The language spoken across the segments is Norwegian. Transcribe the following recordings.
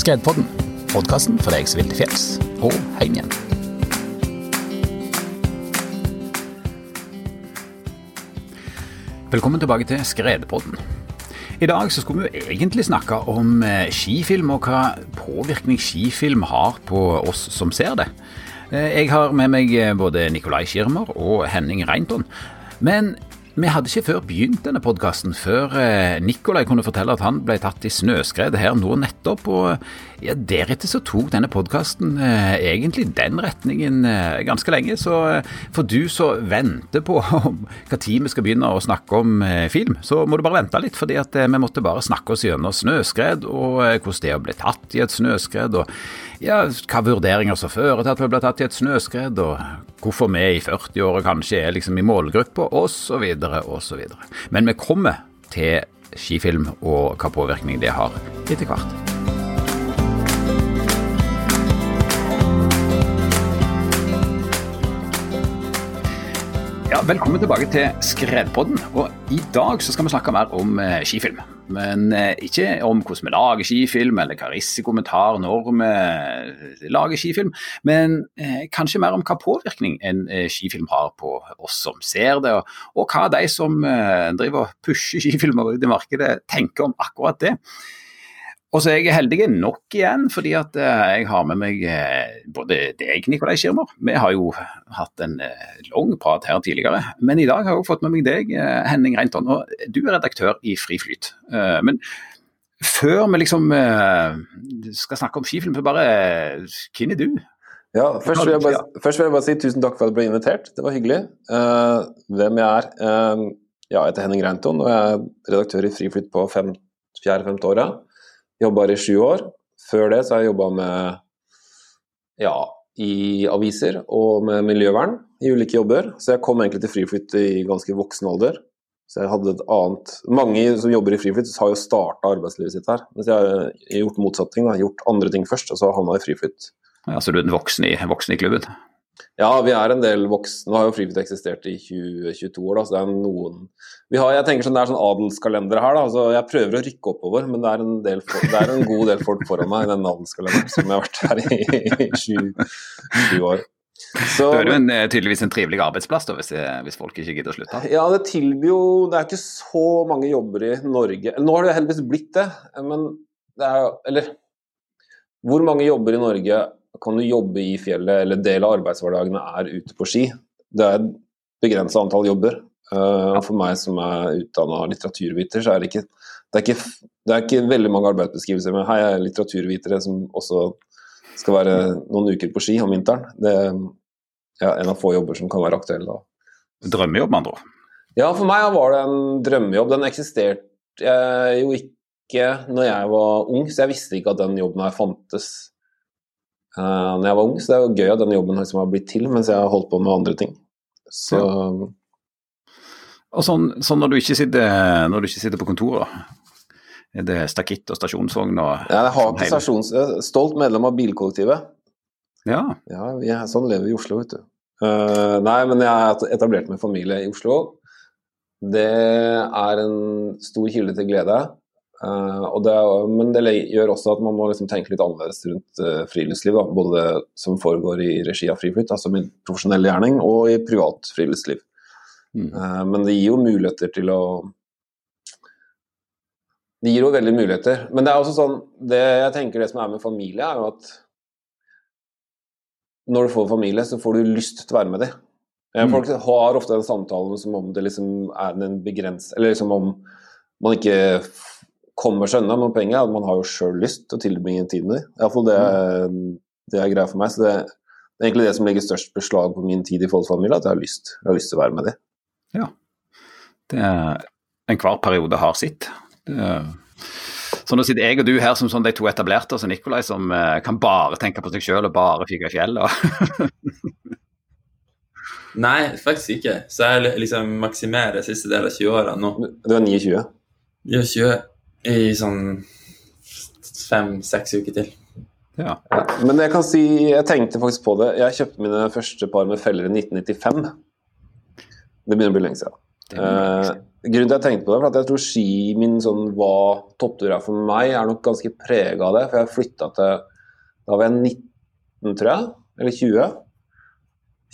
Skredpodden, podkasten for deg som vil til fjells og hjem igjen. Velkommen tilbake til Skredpodden. I dag så skulle vi jo egentlig snakke om eh, skifilm og hva påvirkning skifilm har på oss som ser det. Eh, Jeg har med meg eh, både Nikolai Schirmer og Henning Reinton. Men vi hadde ikke før begynt denne podkasten, før eh, Nikolai kunne fortelle at han ble tatt i snøskred her nå nettopp. Og ja, deretter så tok denne podkasten eh, egentlig den retningen eh, ganske lenge. Så eh, for du som venter på hva tid vi skal begynne å snakke om eh, film, så må du bare vente litt, fordi at eh, vi måtte bare snakke oss gjennom snøskred, og eh, hvordan det er å bli tatt i et snøskred. og ja, hva vurderinger som fører til at vi blir tatt i et snøskred, og hvorfor vi i 40-åra kanskje er liksom i målgruppa, osv., osv. Men vi kommer til skifilm og hva påvirkning det har etter hvert. Ja, Velkommen tilbake til Skredpodden. Og I dag så skal vi snakke mer om eh, skifilm. Men eh, ikke om hvordan vi lager skifilm, eller hva risiko vi tar når vi lager skifilm. Men eh, kanskje mer om hva påvirkning en eh, skifilm har på oss som ser det, og, og hva de som eh, driver og pusher skifilmer ut i markedet tenker om akkurat det. Og så er jeg heldig nok igjen, fordi at eh, jeg har med meg eh, både deg, Nikolai Schirmer. Vi har jo hatt en eh, lang prat her tidligere, men i dag har jeg også fått med meg deg, Henning Reinton. Og du er redaktør i Friflyt. Men før vi liksom skal snakke om skifilm, så bare Hvem er du? Ja, først vil, jeg bare, vil jeg bare si tusen takk for at du ble invitert. Det var hyggelig. Hvem jeg er? Ja, jeg heter Henning Reinton og jeg er redaktør i Friflyt på fjerde-femte året. Jobba her i sju år. Før det så har jeg jobba med ja, i aviser og med miljøvern i ulike jobber. Så jeg kom egentlig til Friflyt i ganske voksen alder. Så jeg hadde et annet Mange som jobber i Friflyt har jo starta arbeidslivet sitt her. Mens jeg har gjort motsatt ting. Da. Gjort andre ting først, og så havna i Friflyt. Ja, så du er en voksen i, voksen i klubben? Ja, vi er en del voksne. Nå har jo Friflyt eksistert i 2022 år, da, så det er noen vi har, jeg tenker sånn, Det er sånn adelskalender her, da. så jeg prøver å rykke oppover, men det er en, del, det er en god del folk foran meg i den adelskalenderen, som jeg har vært her i, i år. Så, det er det jo en, eh, tydeligvis en trivelig arbeidsplass, da, hvis, hvis, folk ikke gidder å slutte? Ja, det tilbyr jo Det er ikke så mange jobber i Norge. Nå har det heldigvis blitt det, men det er jo Eller hvor mange jobber i Norge kan du jobbe i fjellet, eller del av arbeidshverdagene er ute på ski? Det er et begrensa antall jobber. Uh, for meg som er utdanna litteraturviter, så er det ikke det er ikke, det er ikke veldig mange arbeidsbeskrivelser med hei, jeg er litteraturvitere som også skal være noen uker på ski om vinteren. Det er ja, en av få jobber som kan være aktuelle da. Drømmejobb, med andre ord? Ja, for meg var det en drømmejobb. Den eksisterte jo ikke når jeg var ung, så jeg visste ikke at den jobben her fantes uh, når jeg var ung. Så det er jo gøy at den jobben liksom har blitt til mens jeg har holdt på med andre ting. Så ja. Og sånn, sånn når, du ikke sitter, når du ikke sitter på kontoret, er det stakitt og stasjonsvogn og Ja, jeg har ikke stasjons... Stolt medlem av bilkollektivet. Ja. ja er, sånn lever vi i Oslo, vet du. Uh, nei, men jeg har etablert meg familie i Oslo. Det er en stor kilde til glede. Uh, det men det gjør også at man må liksom tenke litt annerledes rundt uh, friluftsliv. Da. Både det som foregår i regi av Friflyt, altså min profesjonelle gjerning, og i privat friluftsliv. Mm. Uh, men det gir jo muligheter til å Det gir jo veldig muligheter. Men det er også sånn det jeg tenker det som er med familie, er jo at når du får familie, så får du lyst til å være med dem. Mm. Folk har ofte den samtalen som om det liksom er en begrens... Eller liksom om man ikke kommer seg unna, med poenget er at man har jo sjøl lyst til å tilbringe tiden i. Iallfall det, det er greia for meg. Så det, det, er egentlig det som legger størst beslag på min tid i forhold at jeg har lyst, jeg har lyst til å være med dem. Ja. Det er, enhver periode har sitt. Er, så nå sitter jeg og du her som sånn de to etablerte, og så Nikolai som eh, kan bare tenke på seg sjøl og bare fyke i fjellet. Nei, faktisk ikke. Så jeg liksom maksimerer siste del av 20-åra nå. Du er 29? 29 i sånn fem-seks uker til. Ja. ja. Men jeg kan si, jeg tenkte faktisk på det. Jeg kjøpte mine første par med feller i 1995. Det begynner å bli lenge siden. Eh, grunnen til at jeg tenkte på det, for at jeg tror ski min sånn hva topptur er for meg, er nok ganske prega av det. For jeg flytta til Da var jeg 19, tror jeg. Eller 20.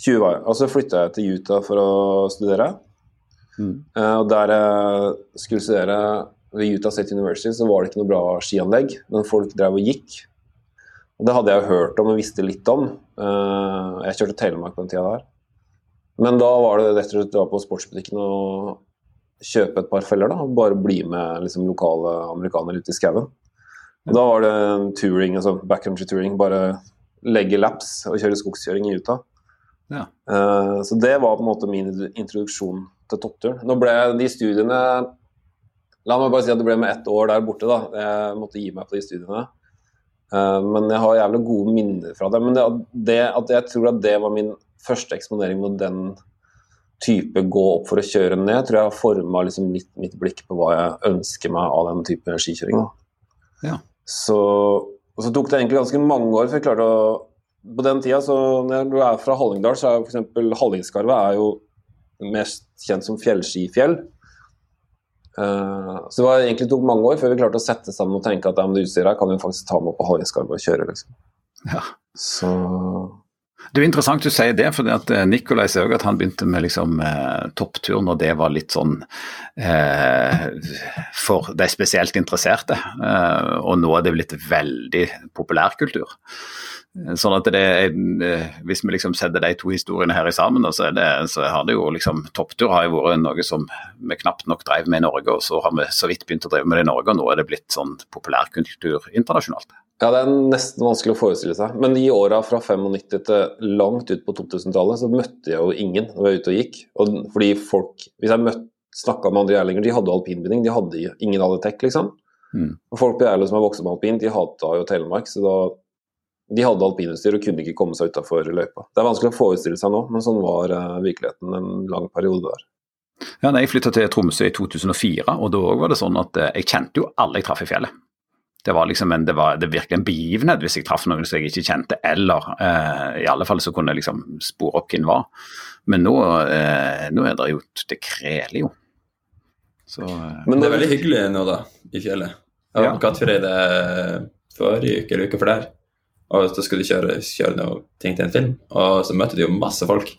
20 var jeg. Og så flytta jeg til Utah for å studere. Mm. Eh, og der jeg skulle studere ved Utah State University, så var det ikke noe bra skianlegg, men folk drev og gikk. Og Det hadde jeg hørt om og visste litt om. Uh, jeg kjørte Telemark på den tida der. Men da var det rett og slett å dra på sportsbutikken og kjøpe et par feller. da, og Bare bli med liksom, lokale amerikanere ut i skauen. Da var det touring, altså backcountry touring. Bare legge laps og kjøre skogskjøring i Utah. Ja. Uh, så det var på en måte min introduksjon til toppturen. Nå ble de studiene La meg bare si at det ble med ett år der borte. da, Jeg måtte gi meg på de studiene. Uh, men jeg har jævlig gode minner fra det. Men det, det, at jeg tror at det var min første eksponering mot den type gå opp for å kjøre ned, tror jeg har forma liksom litt mitt blikk på hva jeg ønsker meg av den type skikjøring. Ja. Så, så tok det egentlig ganske mange år før jeg klarte å På den tida, så når du er fra Hallingdal, så er f.eks. Hallingskarvet er jo mest kjent som fjellskifjell. Uh, så det var egentlig tok mange år før vi klarte å sette sammen og tenke at ja, det utstyret her kan vi faktisk ta med opp på Hallingskarvet og kjøre. liksom. Ja. Så det er interessant du sier det, for at eh, Nikolai sier at han begynte med liksom, eh, topptur når det var litt sånn eh, for de spesielt interesserte. Eh, og nå er det blitt veldig populærkultur. Sånn at det er, eh, Hvis vi liksom setter de to historiene her i sammen, så, det, så har det jo liksom Topptur har jo vært noe som vi knapt nok drev med i Norge, og så har vi så vidt begynt å drive med det i Norge, og nå er det blitt sånn populærkultur internasjonalt. Ja, Det er nesten vanskelig å forestille seg. Men i åra fra 95 til langt ut på 2000-tallet så møtte jeg jo ingen når jeg var ute og gikk. Og fordi folk, Hvis jeg snakka med andre gjerlinger, de hadde alpinbinding. De hadde, ingen hadde tech, liksom. Mm. Og folk på Gjerlo som er vokst med alpin, de hata jo Telemark. så da, De hadde alpinutstyr og kunne ikke komme seg utafor løypa. Det er vanskelig å forestille seg nå, men sånn var uh, virkeligheten en lang periode der. Ja, Jeg flytta til Tromsø i 2004, og da var det sånn at uh, jeg kjente jo alle jeg traff i fjellet. Det var liksom en, det var det virkelig en begivenhet hvis jeg traff noen som jeg ikke kjente, eller eh, i alle fall så kunne jeg liksom spore opp hvem var. Men nå, eh, nå er det jo Det kreler jo. Så, eh. Men det er veldig hyggelig nå, da, i fjellet. Jeg har ja. hatt Kattfjordeid forrige uke eller uke for der. Og så skulle du kjøre, kjøre noe ting til en film, og så møtte du jo masse folk.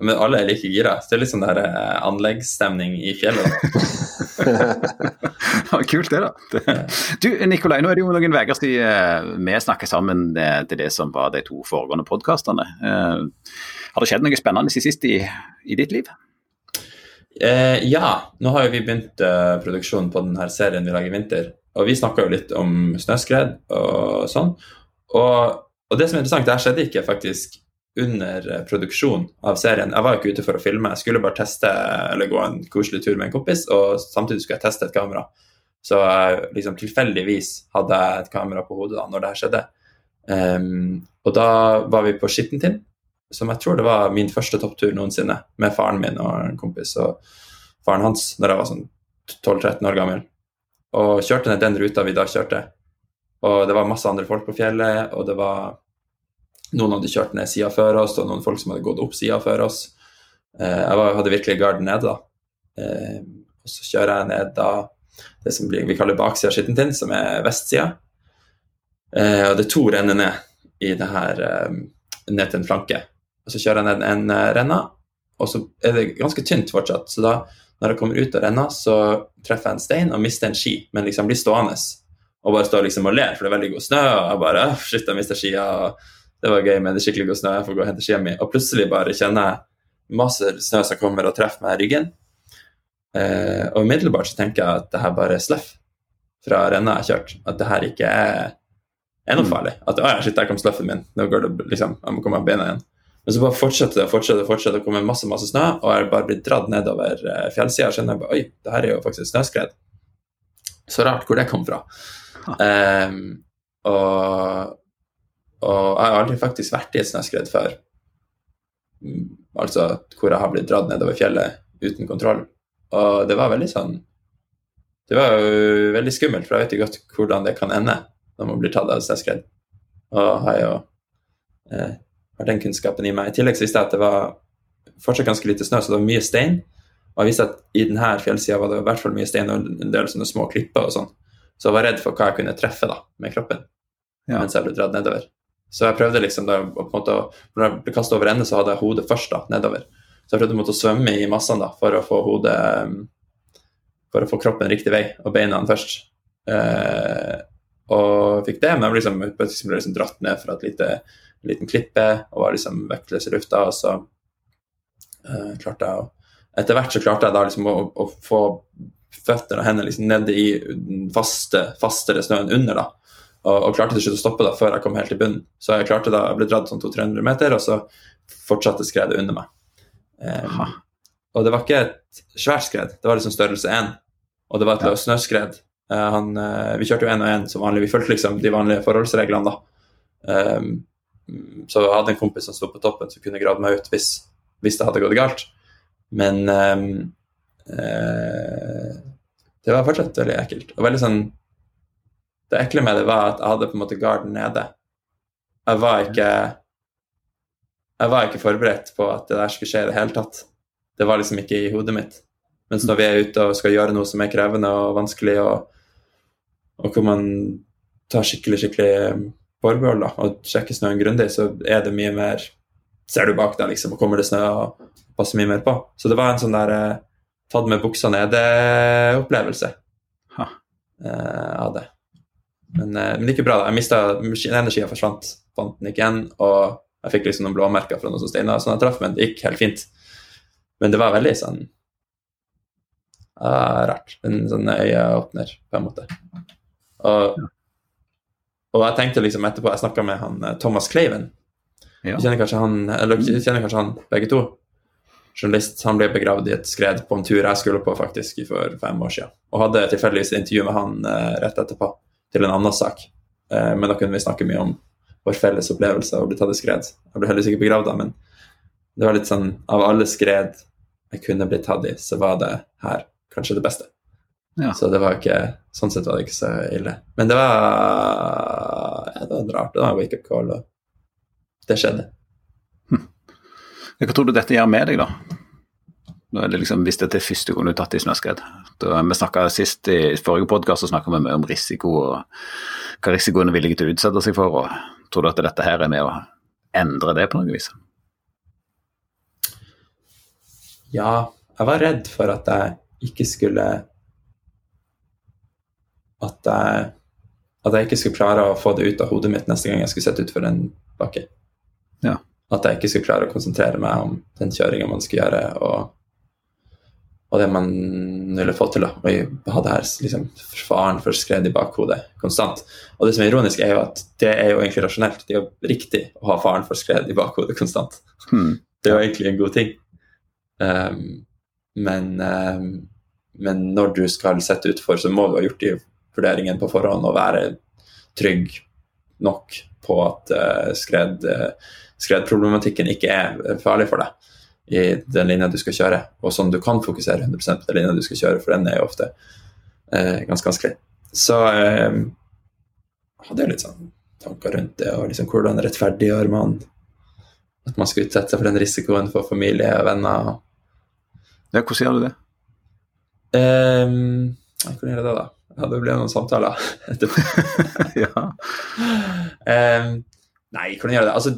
Men alle er like gira. Så det er litt sånn der eh, anleggsstemning i fjellet. ja, kult det, da. Du, Nikolai, nå er det jo noen uker siden eh, vi snakket sammen eh, til det som var de to foregående podkastene. Har det skjedd noe spennende siden sist i, i ditt liv? Eh, ja, nå har jo vi begynt uh, produksjonen på denne serien vi lager i vinter. Og vi snakka jo litt om snøskred og sånn. Og, og det som er interessant, det her skjedde ikke faktisk under eh, produksjon av serien. Jeg var jo ikke ute for å filme, jeg skulle bare teste eller gå en koselig tur med en kompis, og samtidig skulle jeg teste et kamera. Så liksom tilfeldigvis hadde jeg et kamera på hodet da når det her skjedde. Um, og da var vi på Skittentind, som jeg tror det var min første topptur noensinne, med faren min og en kompis og faren hans når jeg var sånn 12-13 år gammel. Og kjørte ned den ruta vi da kjørte. Og det var masse andre folk på fjellet, og det var noen hadde kjørt ned sida før oss, og noen folk som hadde gått opp sida før oss. Eh, jeg var, hadde virkelig garden nede, da. Eh, og så kjører jeg ned da det som vi kaller baksida av Skittentind, som er vestsida. Eh, og det er to renner ned i det her ned til en flanke. Og så kjører jeg ned en renna, og så er det ganske tynt fortsatt. Så da, når jeg kommer ut av renna, så treffer jeg en stein og mister en ski, men liksom blir stående. Og bare står liksom og ler, for det er veldig god snø, og jeg bare Shit, jeg mister skia. det var gøy med det skikkelig god snø. Jeg får gå og hente skia mi. Og plutselig bare kjenner jeg masse snø som kommer og treffer meg i ryggen. Eh, og umiddelbart så tenker jeg at det her bare er sløff fra renna jeg har kjørt. At det her ikke er, er noe mm. farlig. At å ja, shit, der kom sløffen min. Nå går det liksom, jeg må komme av beina igjen. Men så bare fortsetter det og fortsetter, fortsetter å komme masse masse snø, og jeg bare blir dratt nedover eh, fjellsida. Og skjønner jeg bare, oi, det her er jo faktisk snøskred. Så rart hvor det kom fra. Um, og og jeg har aldri faktisk vært i et snøskred før. Mm, altså hvor jeg har blitt dratt nedover fjellet uten kontroll. Og det var veldig sånn Det var jo veldig skummelt, for jeg vet jo godt hvordan det kan ende når man blir tatt av et snøskred. Og har jo eh, har den kunnskapen i meg. I tillegg så visste jeg at det var fortsatt ganske lite snø, så det var mye stein. Og jeg visste at i denne fjellsida var det i hvert fall mye stein og en del sånne små klipper og sånn. Så jeg var redd for hva jeg kunne treffe da, med kroppen ja. mens jeg ble dratt nedover. Så jeg prøvde liksom da, på en måte, Når jeg ble kasta over ende, så hadde jeg hodet først da, nedover. Så jeg prøvde å måtte svømme i massene da, for å få hodet For å få kroppen riktig vei, og beina først. Eh, og fikk det, men jeg ble liksom, ble liksom dratt ned fra et lite, liten klippe og var liksom vektløs i lufta. Og så eh, klarte jeg å Etter hvert så klarte jeg da liksom å, å få føttene og hendene liksom nede i faste, fastere snøen under. da og, og, klarte til slutt å stoppe da, før jeg kom helt til bunnen. Så jeg klarte da, jeg ble dratt sånn 200-300 meter, og så fortsatte skredet under meg. Um, og det var ikke et svært skred, det var liksom størrelse 1. Og det var et ja. snøskred. Uh, han, uh, vi kjørte jo én og én som vanlig, vi fulgte liksom de vanlige forholdsreglene da. Um, så jeg hadde en kompis som sto på toppen som kunne grave meg ut hvis, hvis det hadde gått galt. Men um, uh, det var fortsatt veldig ekkelt. Og veldig sånn det ekle med det var at jeg hadde på en måte garden nede. Jeg var ikke jeg var ikke forberedt på at det der skulle skje i det hele tatt. Det var liksom ikke i hodet mitt. Mens når vi er ute og skal gjøre noe som er krevende og vanskelig, og, og hvor man tar skikkelig skikkelig forbehold og sjekker snøen grundig, så er det mye mer Ser du bak deg, liksom, og kommer det snø, og passer mye mer på. Så det var en sånn der eh, tatt med buksa nede-opplevelse eh, av det. Men, eh, men like bra. Jeg mista Den ene forsvant, fant den ikke igjen. Og jeg fikk liksom noen blåmerker fra noen som steina, sånn jeg traff, men det gikk helt fint. Men det var veldig sånn uh, rart. En sånn øyeåpner, på en måte. Og, og jeg tenkte liksom etterpå Jeg snakka med han eh, Thomas Kleiven. Ja. Du kjenner kanskje han, eller du kjenner kanskje han begge to? Journalist. Han ble begravd i et skred på en tur jeg skulle på faktisk for fem år siden. Og hadde tilfeldigvis intervju med han eh, rett etterpå til en annen sak. Eh, men da kunne vi snakke mye om vår felles opplevelse av å bli tatt i skred. Jeg ble heldigvis ikke begravd da, men det var litt sånn Av alle skred jeg kunne blitt tatt i, så var det her kanskje det beste. Ja. Så det var ikke Sånn sett var det ikke så ille. Men det var ja, det var rart. Det var wake-up call, og det skjedde. Hva tror du dette gjør med deg, da? Nå er det liksom, Hvis dette er første gang du har tatt i snøskred. Da, vi snakka sist i forrige podkast vi mye om risiko og hva risikoen er villig til å utsette seg for. og Tror du at dette her er med å endre det på noe vis? Ja, jeg var redd for at jeg ikke skulle At jeg, at jeg ikke skulle klare å få det ut av hodet mitt neste gang jeg skulle sette utfor en bakke. Ja. At jeg ikke skulle klare å konsentrere meg om den kjøringa man skulle gjøre. og og det man ville få til. da, og jeg hadde her liksom, faren for skred i bakhodet konstant. Og det som er ironisk, er jo at det er jo egentlig rasjonelt. Det er jo riktig å ha faren for skred i bakhodet konstant. Hmm. Det er jo egentlig en god ting. Um, men, um, men, når du skal sette utfor, så må du ha gjort de vurderingene på forhånd og være trygg nok på at uh, skred, uh, skredproblematikken ikke er farlig for deg i den linja du skal kjøre, og sånn du kan fokusere 100 på den linja du skal kjøre, for den er jo ofte eh, ganske vanskelig. Så eh, hadde jeg litt sånn tanker rundt det, og liksom hvordan rettferdiggjør man at man skal utsette seg for den risikoen for familie og venner. Ja, hvordan gjør du det? Um, hvordan gjør jeg det, da? Ja, det ble noen samtaler etterpå. ja. Um, nei, hvordan gjør det? Altså,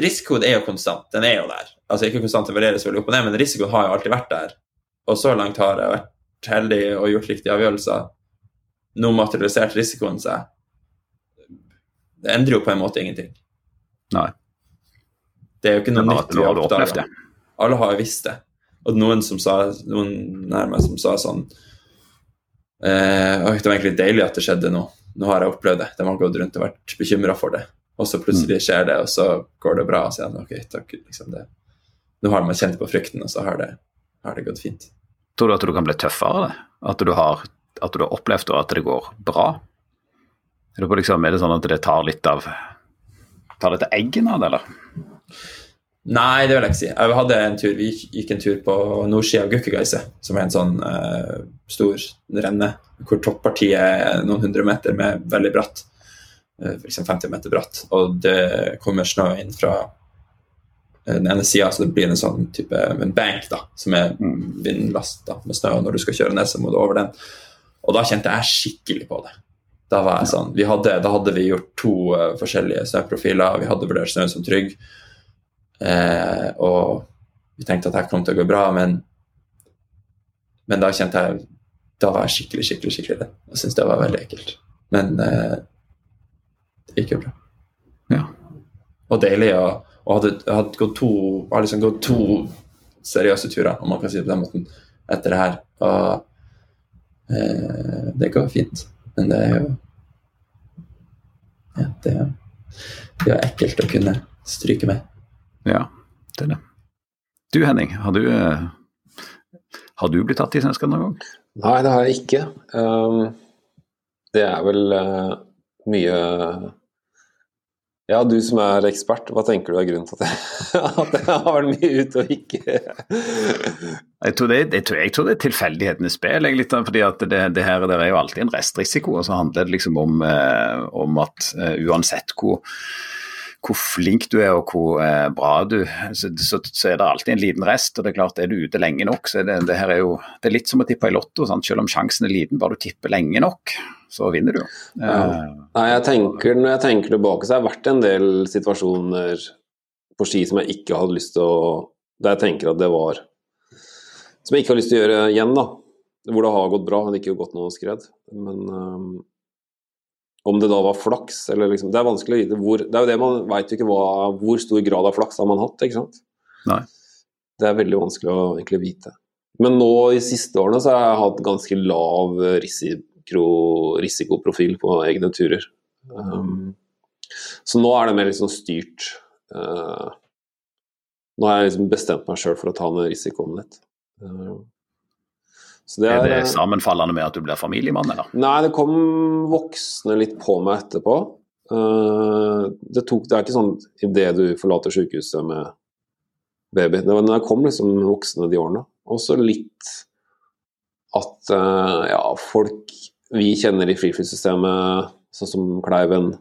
risikoen er jo konstant. Den er jo der. Altså ikke konstant, det varierer selvfølgelig opp og ned, men risikoen har jo alltid vært der. Og så langt har jeg vært heldig og gjort riktige avgjørelser. Nå materialiserte risikoen seg. Det endrer jo på en måte ingenting. Nei. Det er jo ikke noe nytt vi har oppdaga. Alle har jo visst det. Og noen som sa, noen nærmere som sa sånn eh, Det var egentlig deilig at det skjedde nå. Nå har jeg opplevd det. De har gått rundt og vært bekymra for det og så plutselig mm. skjer det, og så går det bra. Og så er det ok, takk, liksom det. Nå har man kjent på frykten, og så har det, har det gått fint. Tror du at du kan bli tøffere av det? At du har, at du har opplevd at det går bra? Er det, liksom, er det sånn at det tar litt av Tar litt av av det, eller? Nei, det vil jeg ikke si. Jeg hadde en tur, Vi gikk en tur på nordsida av Gukkegeise, som er en sånn uh, stor renne hvor toppartiet er noen hundre meter med veldig bratt. Uh, f.eks. 50 meter bratt, og det kommer snø inn fra den ene sida, så det blir en sånn type en bank da, som er mm. vindlast med snø, og når du skal kjøre ned, så må du over den. Og da kjente jeg skikkelig på det. Da var jeg sånn, hadde, da hadde vi gjort to uh, forskjellige snøprofiler, vi hadde vurdert snøen som trygg. Eh, og vi tenkte at det kom til å gå bra, men, men da kjente jeg Da var jeg skikkelig, skikkelig skikkelig redd. Jeg syntes det var veldig ekkelt. Men eh, det gikk jo bra. Ja. Og deilig Og, og hadde, hadde gått to, hadde liksom gått to seriøse turer, om man kan si det på den måten, etter det her. Og eh, det går fint. Men det er jo Ja, det det er ekkelt å kunne stryke med. Ja, det er det. Du Henning, har du, eh, har du blitt tatt i snøskred noen gang? Nei, det har jeg ikke. Um, det er vel uh, mye ja, du som er ekspert, hva tenker du er grunnen til at jeg, at jeg har vært mye ute og ikke jeg tror, det, jeg, tror, jeg tror, det, er tilfeldighetenes spill. litt, fordi at det, det her det er jo alltid en restrisiko. og Så handler det liksom om, eh, om at uansett hvor, hvor, flink du er og hvor uh, bra du så, så, så, er det alltid en liten rest. og det Er klart, er du ute lenge nok, så er det, det her er jo, det er litt som å tippe i Lotto. Sant? Selv om sjansen er liten, bare du tipper lenge nok, så vinner du. Ja. Eh, Nei, jeg tenker, Når jeg tenker tilbake, så har det vært en del situasjoner på ski som jeg ikke hadde lyst til å Der jeg tenker at det var Som jeg ikke har lyst til å gjøre igjen, da. Hvor det har gått bra, hadde ikke gått noe skred. Men um, om det da var flaks, eller liksom Det er vanskelig å vite hvor Det er jo det man veit ikke hva, hvor stor grad av flaks har man hatt, ikke sant. Nei. Det er veldig vanskelig å egentlig vite. Men nå i siste årene så har jeg hatt ganske lav risiko risikoprofil på egne turer. Um, så nå er det mer liksom styrt. Uh, nå har jeg liksom bestemt meg sjøl for å ta ned risikoen litt. Uh, det er, er, det sammenfallende med at du blir familiemann, eller? Nei, det kom voksne litt på meg etterpå. Uh, det, tok, det er ikke sånn idet du forlater sykehuset med baby. Det var når jeg kom liksom voksne de årene. Også litt at uh, ja, folk vi kjenner i friflytsystemet, sånn som Kleiven,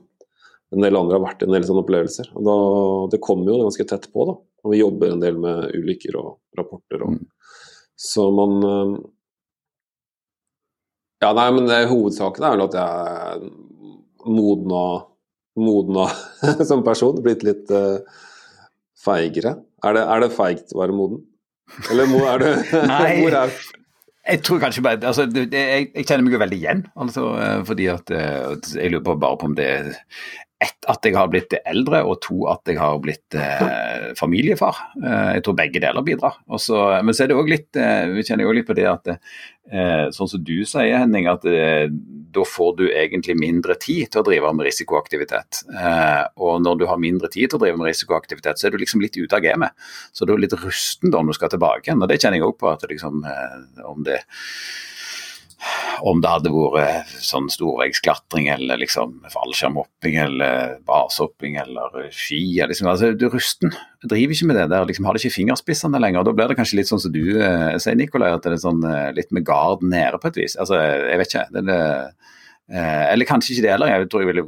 en del andre har vært i en del sånne opplevelser. Og da, det kommer jo ganske tett på, da. Og vi jobber en del med ulykker og rapporter. Og, så man eh, Ja, nei, men det, hovedsaken er vel at jeg modna, modna som person. Blitt litt uh, feigere. Er det, er det feigt å være moden? Eller er det Nei. Hvor er jeg tror kanskje bare, altså, jeg, jeg, kjenner meg jo veldig igjen. altså, eh, fordi at eh, Jeg lurer på bare på om det ett, at jeg har blitt eldre, og to, at jeg har blitt eh, familiefar. Eh, jeg tror begge deler bidrar. Også, men så er det òg litt eh, Vi kjenner jo litt på det at eh, sånn som du sier, Henning, at da får du egentlig mindre tid til å drive med risikoaktivitet. og når du har mindre tid til å drive med risikoaktivitet, så er du liksom litt ute av gamet. Så du er litt rusten da når du skal tilbake igjen. Og det kjenner jeg òg på, at liksom, om det om det hadde vært sånn storveggsklatring eller liksom fallskjermhopping eller basehopping eller ski. Liksom, altså, du er rusten. Du driver ikke med det der. liksom Har det ikke fingerspissene lenger. og Da blir det kanskje litt sånn som du eh, sier, Nikolai, at det er sånn, eh, litt med gard nede på et vis. Altså, jeg vet ikke. Det, det, eh, eller kanskje ikke det heller. Jeg tror jeg ville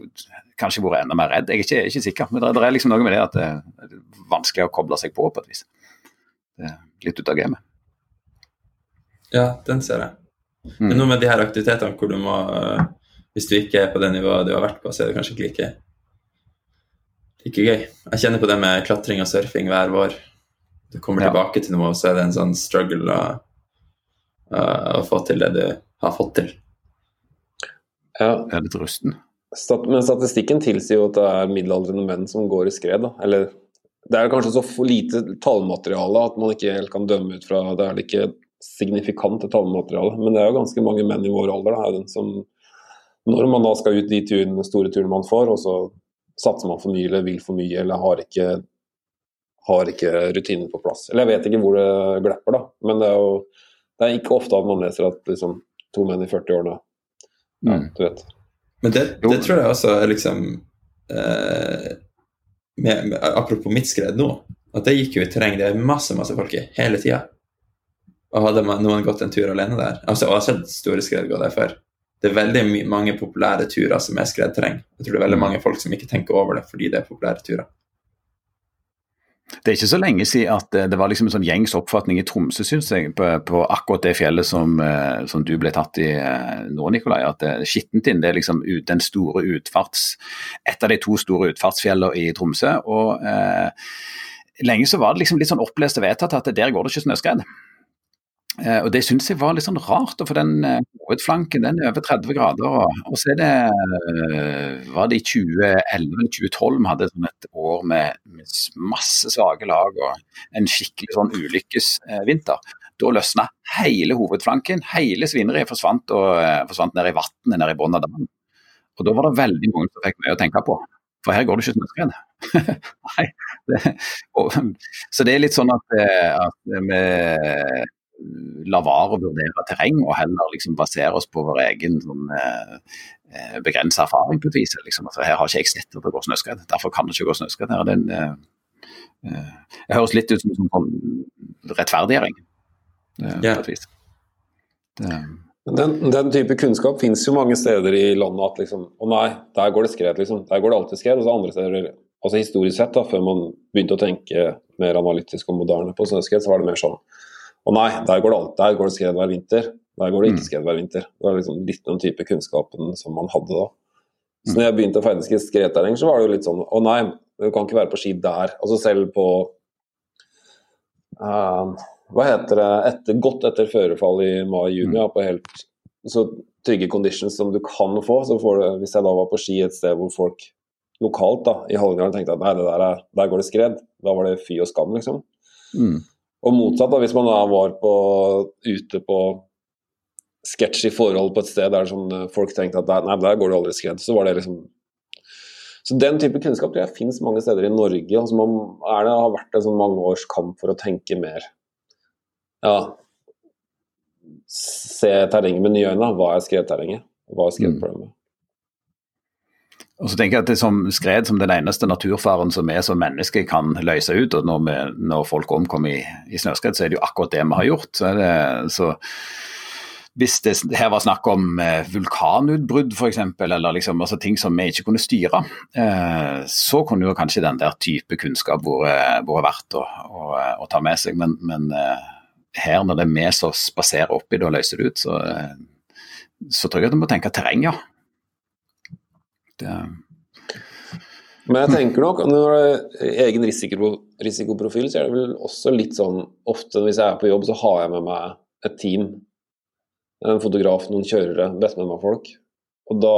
kanskje vært enda mer redd. Jeg er ikke, ikke sikker. Men det, det, er liksom noe med det at det er vanskelig å koble seg på på et vis. Litt ut av gamet. Ja, den ser jeg. Mm. Men noe med de her aktivitetene hvor du må uh, Hvis du ikke er på det nivået du har vært på, så er det kanskje ikke like, like gøy. Jeg kjenner på det med klatring og surfing hver vår. Du kommer ja. tilbake til noe, og så er det en sånn struggle å, uh, å få til det du har fått til. Ja. Jeg er litt rusten. Stat men statistikken tilsier jo at det er middelaldrende menn som går i skred. Da. Eller det er kanskje så lite tallmateriale at man ikke helt kan dømme ut fra det. er det ikke signifikant tallmateriale. Men det er jo ganske mange menn i vår alder da, som når man da skal ut de turene, store turene man får, og så satser man for mye eller vil for mye eller har ikke, har ikke rutinen på plass. Eller jeg vet ikke hvor det glepper, da. Men det er jo det er ikke ofte at man leser at liksom, to menn i 40-årene ja, mm. du vet. Men det, det, tror jeg også er liksom eh, med, med, Apropos mitt skred nå, at det gikk jo i terreng det er masse masse folk i hele tida. Og hadde noen gått en tur alene der altså, Og jeg har sett store skred gå der før. Det er veldig mange populære turer som er skredterreng. Jeg tror det er veldig mm. mange folk som ikke tenker over det fordi det er populære turer. Det er ikke så lenge siden at det var liksom en sånn gjengs oppfatning i Tromsø synes jeg, på, på akkurat det fjellet som, eh, som, du ble tatt i eh, nå, Nikolai. At Skittentind er liksom ut, den store utfarts, et av de to store utfartsfjellene i Tromsø. og eh, Lenge så var det liksom litt sånn opplest og vedtatt at der går det ikke snøskred. Eh, og Det syns jeg var litt sånn rart, for den eh, hovedflanken den er over 30 grader. Og, så det eh, var det i 2011 2012 vi hadde sånn et år med, masse svake lag og en skikkelig sånn ulykkesvinter. Da løsna hele hovedflanken, hele svineriet forsvant og forsvant ned i vannet nede i bunnen av dammen. Og da var det veldig mange som fikk mye å tenke på. For her går det ikke snøskred. Nei. Så det er litt sånn at, at vi la være å vurdere terreng, og heller liksom basere oss på vår egen sånn, eh, eh begrensa erfaring på et vis. Liksom. Altså, her har ikke jeg sett at det går snøskred, derfor kan det ikke gå snøskred her. Den, eh, eh, det høres litt ut som en sånn rettferdiggjøring, eh, yeah. på et vis. Det, den, den, type kunnskap finnes jo mange steder i landet at liksom Å nei, der går det skred, liksom. Der går det alltid skred. Og så andre steder altså Historisk sett, da, før man begynte å tenke mer analytisk og moderne på snøskred, så var det mer sånn og nei, der går det, alt, der går det skred hver vinter. Der går det ikke mm. skred hver vinter. Det var liksom litt den type kunnskapen som man hadde da. Så når jeg begynte å ferdes i skredterreng, så var det jo litt sånn Å nei, du kan ikke være på ski der. Altså selv på uh, Hva heter det etter, Godt etter førefall i mai-juni, mm. på helt så trygge conditions som du kan få. Så får du, hvis jeg da var på ski et sted hvor folk lokalt da, i Hallingdal tenkte at nei, det der, er, der går det skred, da var det fy og skam, liksom. Mm. Og motsatt, da, hvis man da var på, ute på sketsjy forhold på et sted der sånn, folk tenkte at nei, der går det aldri skred, så var det liksom Så den type kunnskap tror jeg finnes mange steder i Norge. Altså man er det, har vært en sånn mange års kamp for å tenke mer Ja, se terrenget med nye øyne. Hva er skredterrenget? Hva er skredproblemet? Mm. Og så tenker jeg at det som Skred som den eneste naturfaren som vi som mennesker kan løse ut. og Når, vi, når folk omkommer i, i, snøskred, så er det jo akkurat det vi har gjort. Så, det, så Hvis det her var snakk om eh, vulkanutbrudd f.eks., eller liksom, altså ting som vi ikke kunne styre, eh, så kunne jo kanskje den der type kunnskap vært, verdt å, å, å, ta med seg. Men, men eh, her, når det er vi som spaserer oppi det og løser det ut, så, eh, så tror jeg at vi må tenke terreng, ja. Det... Men jeg tenker nok, når det er egen risiko, risikoprofil, så er det vel også litt sånn Ofte hvis jeg er på jobb, så har jeg med meg et team. En fotograf, noen kjørere, best med meg folk. Og da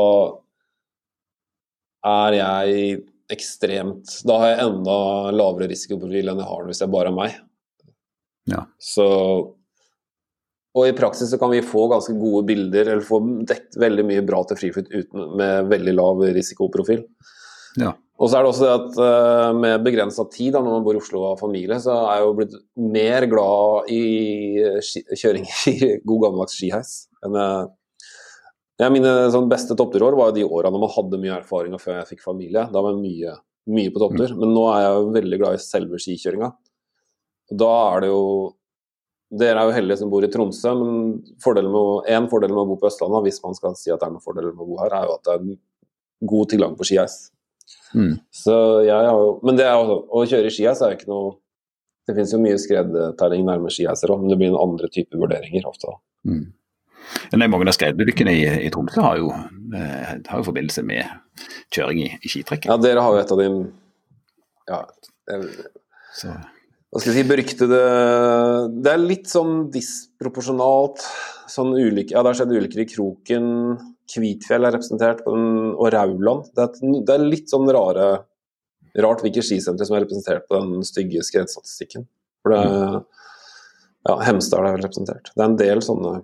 er jeg ekstremt Da har jeg enda lavere risikoprofil enn jeg har hvis jeg bare er meg. Ja. Så og i praksis så kan vi få ganske gode bilder, eller få dekt veldig mye bra til friflyt uten, med veldig lav risikoprofil. Ja. Og så er det også det at uh, med begrensa tid, da, når man bor i Oslo og har familie, så er jeg jo blitt mer glad i kjøring i god gammeldags skiheis enn jeg ja, Mine sånn, beste toppturår var jo de åra når man hadde mye erfaring og før jeg fikk familie. Da var jeg mye, mye på topptur. Mm. Men nå er jeg jo veldig glad i selve skikjøringa. Da er det jo dere er jo heldige som bor i Tromsø, men fordelen med, en fordel med å bo på Østlandet, hvis man skal si at det er noen fordeler med å bo her, er jo at det er god tilgang på skiheis. Mm. Så jeg har jo, men det er å kjøre skiheis er jo ikke noe Det finnes jo mye skredterreng nærme skiheiser òg, men det blir en andre type vurderinger ofte. Mm. Men mange av skredulykkene i, i Tromsø har jo, eh, har jo forbindelse med kjøring i, i skitrekket. Ja, dere har jo et av de ja, så hva skal jeg si, beryktede Det er litt sånn disproporsjonalt sånn ulike, Ja, det har skjedd ulykker i Kroken, Kvitfjell er representert, og Rauland. Det er, det er, litt sånn rare Rart hvilke skisentre som er representert på den stygge skredstatistikken. For det Ja, Hemsedal er vel representert. Det er en del sånne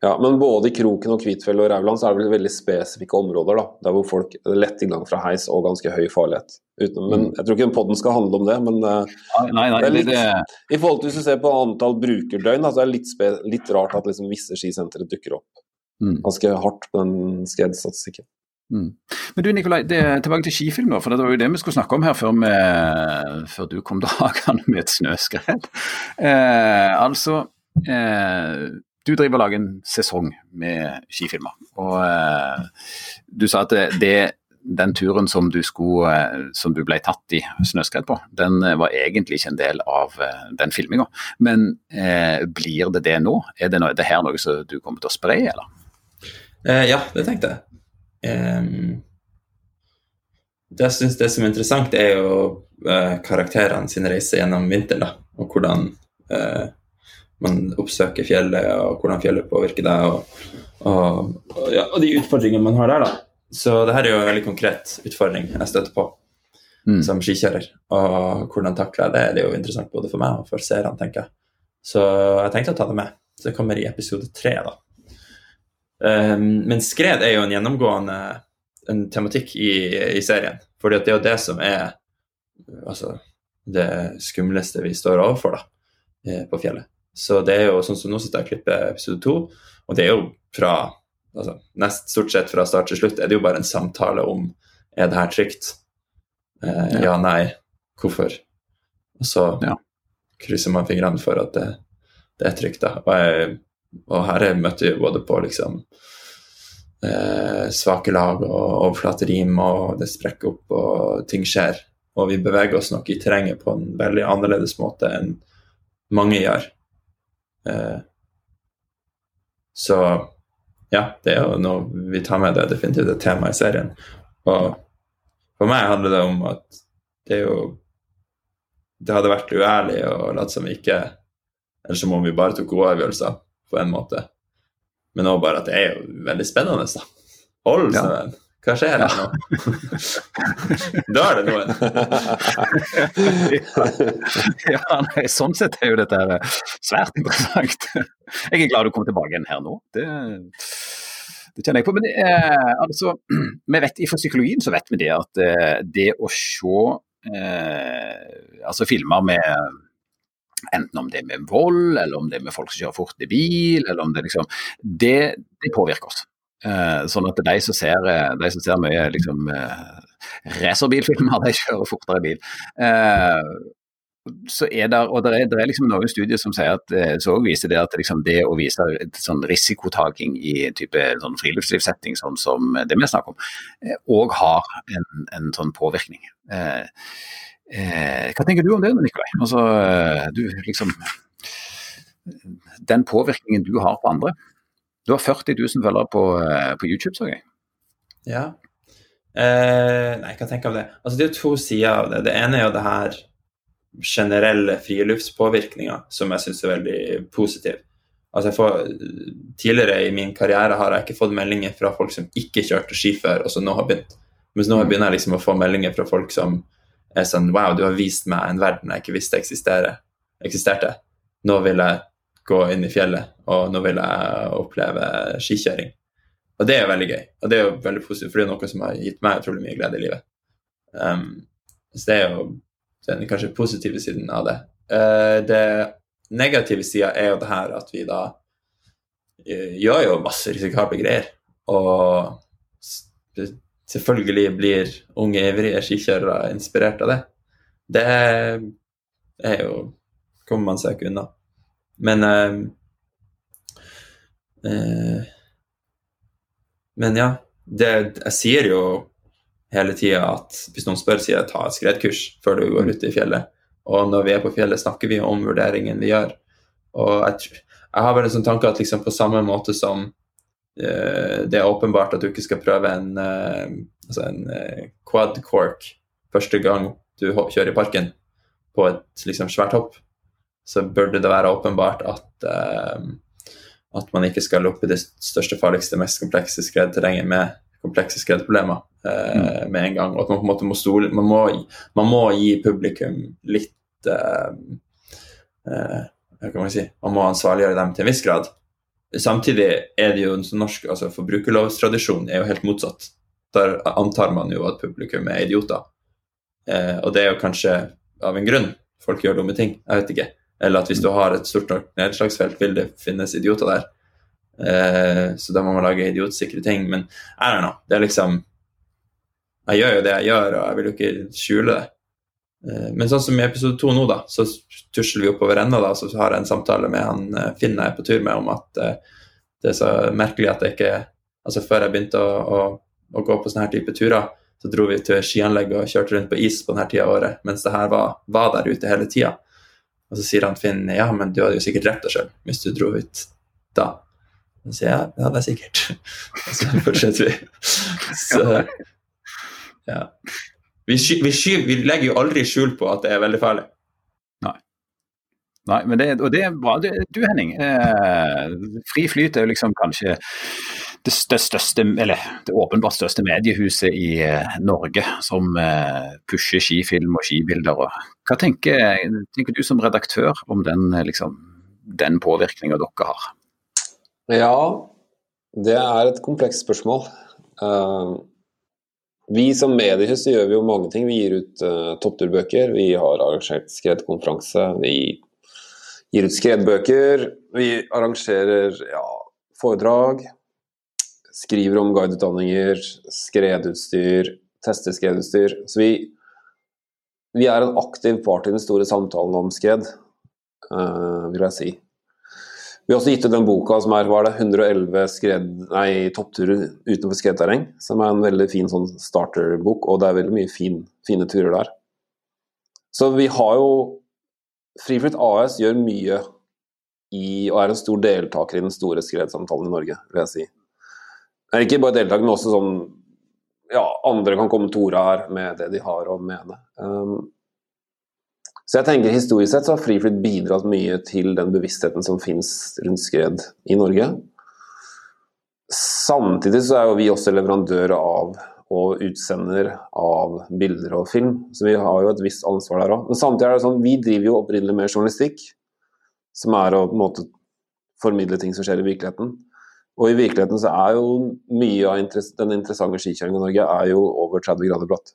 ja, men både i Kroken og Kvitfjell og Rauland så er det vel veldig spesifikke områder. da, Der hvor folk lett tilgang fra heis og ganske høy farlighet. Uten, men mm. Jeg tror ikke podden skal handle om det, men eh, nei, nei, det litt, det... i forhold til hvis du ser på antall brukerdøgn, så er det litt, spe, litt rart at liksom visse skisentre dukker opp mm. ganske hardt på den skredstatistikken. Mm. Men du Nikolai, det, tilbake til skifilm, for det var jo det vi skulle snakke om her før, med, før du kom dragende med et snøskred. Eh, altså eh, du driver og lager en sesong med skifilmer. Og eh, du sa at det, den turen som du, skulle, som du ble tatt i snøskred på, den var egentlig ikke en del av den filminga. Men eh, blir det det nå? Er det, no, det her noe som du kommer til å spre, eller? Eh, ja, det tenkte jeg. Um, det jeg syns det som er interessant, er jo karakterene sin reise gjennom vinteren. da, Og hvordan man oppsøker fjellet, og hvordan fjellet påvirker deg, og, og, og, ja, og de utfordringene man har der. da. Så det her er jo en veldig konkret utfordring jeg støtter på mm. som skikjører. Og hvordan takler jeg det, det er jo interessant både for meg og for seerne, tenker jeg. Så jeg tenkte å ta det med. Så det kommer i episode tre, da. Um, men skred er jo en gjennomgående en tematikk i, i serien. For det er jo det som er altså, det skumleste vi står overfor da, eh, på fjellet. Så det er jo sånn som nå sitter jeg og klipper episode to, og det er jo fra altså, nest stort sett fra start til slutt er det jo bare en samtale om er det her trygt. Eh, ja. ja, nei, hvorfor? Og så ja. krysser man fingrene for at det, det er trygt, da. Og jeg og her møtte vi både på liksom eh, svake lag og overflaterim, og det sprekker opp, og ting skjer. Og vi beveger oss nok i terrenget på en veldig annerledes måte enn mange gjør. Eh, så ja, det er jo noe vi tar med det definitivt et tema i serien. Og for meg handler det om at det er jo Det hadde vært uærlig å late som ikke Eller som om vi bare tok gode avgjørelser på en måte. Men òg bare at det er jo veldig spennende, da. Hold snøen. Ja. Hva skjer her nå? da er det noen. ja, nei, sånn sett er jo dette svært interessant. Jeg er glad du kom tilbake igjen her nå. Det, det kjenner jeg på. Men eh, altså, vi vet, for psykologien så vet vi det at eh, det å se eh, altså filmer med Enten om det er med vold, eller om det er med folk som kjører fort i bil, eller om det liksom Det, det påvirker oss. Uh, sånn at de som ser, de som ser mye liksom, uh, racerbilfilmer, de kjører fortere bil. Der, og det er, det er liksom noen studier som sier at så viser det at liksom det å vise sånn risikotaking i type sånn friluftslivssetting, sånn som det vi snakker om, òg har en, en, sånn påvirkning. Eh, Eh, hva tenker du om det, Nikolai? Altså, eh, du, liksom, den påvirkningen du har på andre. Du har 40 000 følgere på, eh, på, YouTube, så jeg. Ja. Eh, nei, hva tenker jeg om det? Altså, det er to sider av det. Det ene er jo det her generelle friluftspåvirkninga, som jeg syns er veldig positiv. Altså får, tidligere i min karriere har jeg ikke fått meldinger fra folk som ikke kjørte ski før, og som nå har begynt. Mens nå begynner jeg liksom å få meldinger fra folk som er sånn Wow, du har vist meg en verden jeg ikke visste eksisterte. Nå vil jeg gå inn i fjellet, og nå vil jeg oppleve skikjøring. Og det er veldig gøy. Og det er jo veldig positivt, for det er noe som har gitt meg utrolig mye glede i livet. Um, så det er jo den kanskje positive siden av det. Uh, det negative sida er jo det her at vi da uh, gjør jo masse risikable greier. Og selvfølgelig blir unge, ivrige skikjørere inspirert av det. Det er jo kommer man seg ikke unna. Men eh, eh, Men ja. Det, jeg sier jo hele tida at hvis noen spør, sier jeg ta et skredkurs før du går ut i fjellet. Og når vi er på fjellet, snakker vi om vurderingen vi gjør. Og jeg, jeg har bare en sånn tanke at liksom på samme måte som uh, det er åpenbart at du ikke skal prøve en, uh, altså en uh, quad cork første gang du kjører i parken på et liksom, svært hopp, så burde det være åpenbart at, at man ikke skal opp i det største, farligste, mest komplekse skredterrenget med komplekse skredproblemer mm. med en gang. Og at man på en måte må stole man må, man må gi publikum litt uh, uh, Hva kan man si Man må ansvarliggjøre dem til en viss grad. Samtidig er det jo en sånn norsk altså Forbrukerlovstradisjon er jo helt motsatt. Der antar man jo at publikum er idioter. Eh, og det er jo kanskje av en grunn folk gjør dumme ting. Jeg vet ikke. Eller at hvis du har et stort nok nedslagsfelt, vil det finnes idioter der. Eh, så da må man lage idiotsikre ting. Men I don't know. Det er liksom Jeg gjør jo det jeg gjør, og jeg vil jo ikke skjule det. Eh, men sånn som i episode to nå, da, så tusler vi oppover enda, da, så har jeg en samtale med han eh, Finn jeg er på tur med, om at eh, det er så merkelig at jeg ikke Altså før jeg begynte å, å, å gå på sånne her type turer, Så dro vi til skianlegget og kjørte rundt på is på denne tida av året, mens det her var, var der ute hele tida. Og så sier han Finn ja, men du hadde jo sikkert drept deg sjøl hvis du dro ut da. Og så sier jeg ja, det er sikkert. Og så fortsetter vi. Så ja. Vi, sky, vi, sky, vi legger jo aldri skjul på at det er veldig farlig. Nei, men det, og det er bra. Du Henning, eh, Fri Flyt er jo liksom kanskje det, største, eller det åpenbart største mediehuset i eh, Norge som eh, pusher skifilm og skibilder. Hva tenker, tenker, du som redaktør om den, eh, liksom, den påvirkninga dere har? Ja, det er et komplekst spørsmål. Uh, vi som mediehus gjør vi jo mange ting. Vi gir ut uh, toppturbøker, vi har arrangert skredkonferanse, vi gir ut skredbøker, vi arrangerer ja, foredrag, skriver om guideutdanninger, skredutstyr, tester skredutstyr. Så vi, vi er en aktiv part i den store samtalen om skred, uh, vil jeg si. Vi har også gitt ut den boka som er var det, 111 skred, nei, toppturer utenfor skredterreng. Som er en veldig fin sånn starterbok, og det er veldig mye fin, fine turer der. Så vi har jo Friflyt AS gjør mye i, og er en stor deltaker i den store skredsamtalen i Norge, vil jeg si. Det er ikke bare deltaker, men også sånn Ja, andre kan komme til orde her med det de har å mene. Um, så jeg tenker historisk sett så har Friflyt bidratt mye til den bevisstheten som finnes rundt skred i Norge. Samtidig så er jo vi også leverandør av og utsender av bilder og film. Så vi har jo et visst ansvar der òg. Men samtidig er det sånn, vi driver jo opprinnelig med journalistikk, som er å på en måte formidle ting som skjer i virkeligheten. Og i virkeligheten så er jo mye av den interessante skikjøringa i Norge er jo over 30 grader bratt.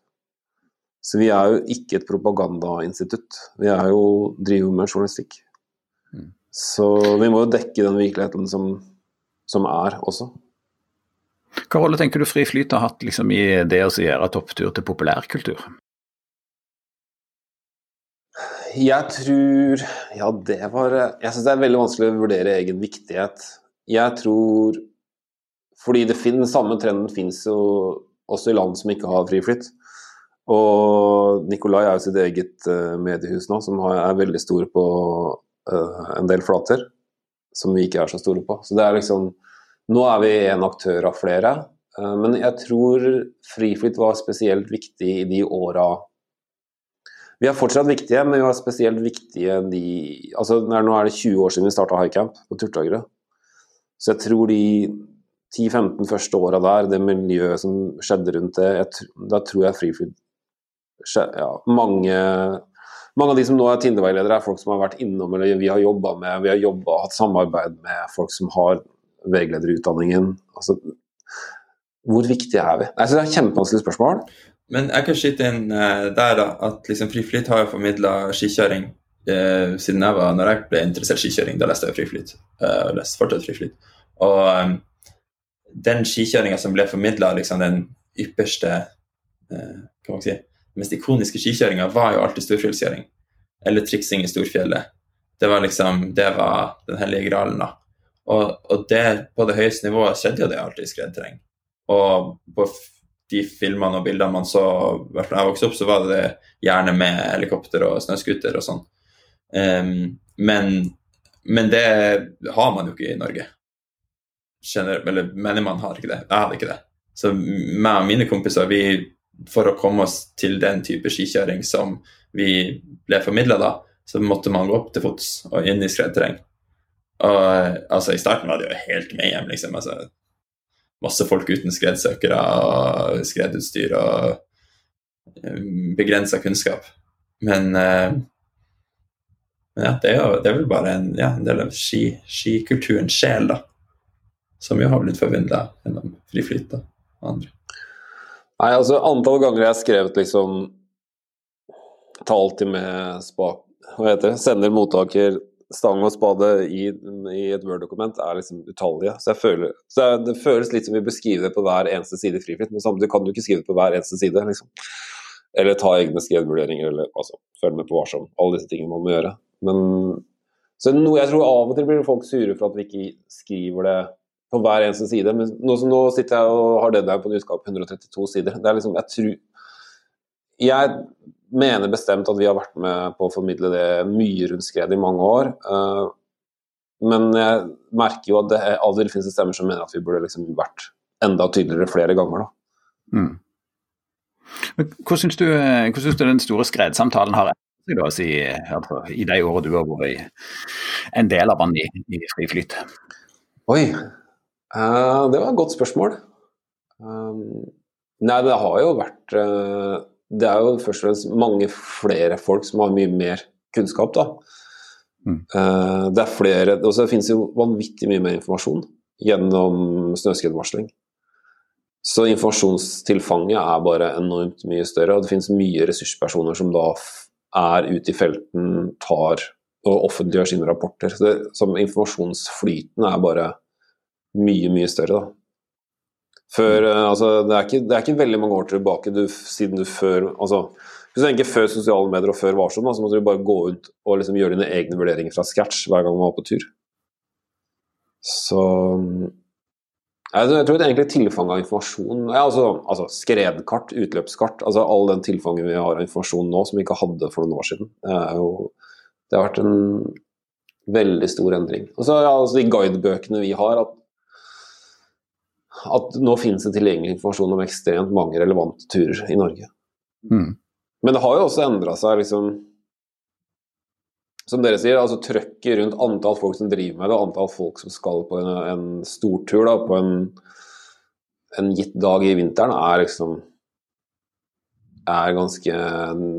Så vi er jo ikke et propagandainstitutt. Vi er jo, driver med journalistikk. Mm. Så vi må jo dekke den virkeligheten som, som er også. Hva rolle tenker du Fri Flyt har hatt liksom, i det å gjøre topptur til populærkultur? Jeg tror Ja, det var Jeg syns det er veldig vanskelig å vurdere egen viktighet. Jeg tror Fordi den samme trenden finnes jo også i land som ikke har friflytt. Og Nikolai er jo sitt eget uh, mediehus nå, som er veldig store på uh, en del flater. Som vi ikke er så store på. Så det er liksom nå er vi en aktør av flere, eh, men jeg tror friflytt var spesielt viktig i de åra Vi er fortsatt viktige, men vi var spesielt viktige de altså Nå er det 20 år siden vi starta Highcamp på Turtagerø. Så jeg tror de 10-15 første åra der, det miljøet som skjedde rundt det, jeg, da tror jeg friflyt ja, mange, mange av de som nå er Tinder-veiledere, er folk som har vært innom eller vi har jobba med. Vi har jobbet, hatt samarbeid med folk som har veilederutdanningen. Altså, hvor viktig er vi? Synes Det er et kjempevanskelig spørsmål. Men jeg kan skyte inn uh, der da, at liksom Friflyt har jo formidla skikjøring uh, siden jeg var, når jeg ble interessert i skikjøring. Da leste jeg Friflyt, uh, og leste fortsatt Friflyt. Og um, den skikjøringa som ble formidla, liksom den ypperste hva man si, mest ikoniske skikjøringa, var jo alltid storfjellskjøring. Eller triksing i Storfjellet. Det var liksom, det var den hellige gralen, da. Og, og det, på det høyeste nivået skjedde jo det alltid i skredterreng. Og på de filmene og bildene man så, da jeg vokste opp, så var det gjerne med helikopter og snøscooter og sånn. Um, men, men, det har man jo ikke i Norge. Kjenner, eller mener man har ikke det. Jeg hadde ikke det. Så meg og mine kompiser, vi, for å komme oss til den type skikjøring som vi ble formidla da, så måtte man gå opp til fots og inn i. Og altså, i starten var det jo helt med hjem, liksom. Altså, masse folk uten skredsøkere og skredutstyr og um, begrensa kunnskap. Men, uh, men ja, det er jo det er vel bare en, ja, en del av ski, skikulturens sjel, da. Som jo har blitt forvandla gjennom friflyt og andre. Nei, altså antall ganger jeg har skrevet liksom Ta til med spak Hva heter det? Sender, mottaker, stang og spade i, i et Word-dokument er liksom utallige. Så, føler, så det føles litt som vi beskriver det på hver eneste side i Friflyt, men samtidig kan du ikke skrive det på hver eneste side. liksom. Eller ta egne skredvurderinger, eller altså, følge med på varsom. Alle disse tingene man må gjøre. Men så noe jeg tror av og til blir folk sure for at vi ikke skriver det på hver eneste side. Men nå, nå sitter jeg og har deadline på en utgave på 132 sider. Det er liksom, jeg tror Jeg mener bestemt at vi har vært med på å formidle det mye rundt skred i mange år. Uh, men jeg merker jo at det av og til finnes det stemmer som mener at vi burde liksom vært enda tydeligere flere ganger. da. Mm. Hva syns du, du, den store skredsamtalen har da, si, altså, i de årene du har vært en del av den i, i fri flyt? Oi, uh, det var et godt spørsmål. Um, nei, det har jo vært uh, Det er jo først og fremst mange flere folk som har mye mer kunnskap, da. Mm. Uh, det er flere Og så finnes jo vanvittig mye mer informasjon gjennom snøskredvarsling. Så informasjonstilfanget er bare enormt mye større, og det finnes mye ressurspersoner som da er ute i felten, tar og offentliggjør sine rapporter. Så det, som informasjonsflyten er bare mye, mye større, da. Før, eh, altså, det, er ikke, det, er ikke, veldig mange år tilbake du, siden du før altså, Hvis du tenker før sosiale medier og før Varsom, så måtte du bare gå ut og liksom gjøre dine egne vurderinger fra scratch hver gang du var på tur. Så jeg tror egentlig tilfanget av informasjon ja, altså, altså, Skredkart, utløpskart, altså all den tilfanget vi har av informasjon nå som vi ikke hadde for noen år siden. Det, jo, det har vært en veldig stor endring. Og så ja, altså De guidebøkene vi har, at, at nå finnes det tilgjengelig informasjon om ekstremt mange relevante turer i Norge. Mm. Men det har jo også endra seg. liksom som dere sier, altså trøkket rundt antall folk som driver med det, antall folk som skal på en, en stortur da, på en, en, gitt dag i vinteren, er liksom er ganske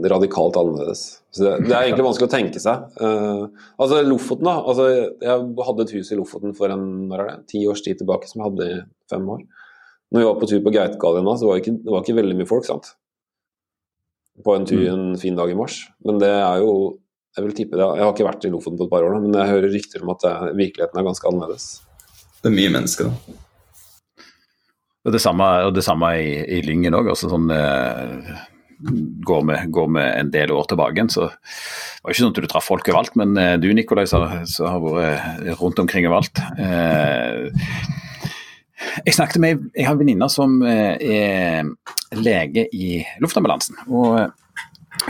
radikalt annerledes. Så det, det er egentlig vanskelig å tenke seg. Uh, altså Lofoten, da. Altså, jeg hadde et hus i Lofoten for en når er det, ti års tid tilbake, som jeg hadde i fem år. Når vi var på tur på Geitgallen, så var ikke, det var ikke veldig mye folk. sant? På en tur en fin dag i mars. Men det er jo jeg vil tippe det. Jeg har ikke vært i Lofoten på et par år, men jeg hører rykter om at er, virkeligheten er ganske annerledes. Det er mye mennesker, da. Og det samme, og det samme i, i Lyngen òg. Altså sånn, eh, går, med, går med en del år tilbake så det var ikke sånn at du traff folk overalt. Men eh, du Nikolai, som har vært rundt omkring overalt. Eh, jeg snakket med, jeg har en venninne som eh, er lege i luftambulansen. og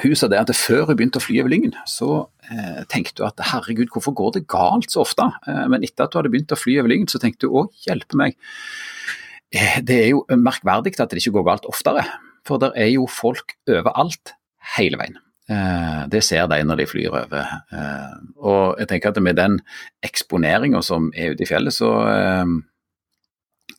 hun sa det at før hun begynte å fly over Lyngen, så eh, tenkte hun at herregud, hvorfor går det galt så ofte? Eh, men etter at hun hadde begynt å fly over Lyngen, så tenkte hun å, hjelpe meg. Eh, det er jo merkverdig at det ikke går galt oftere, for det er jo folk overalt hele veien. Eh, det ser de når de flyr over. Eh, og jeg tenker at med den eksponeringa som er ute i fjellet, så eh,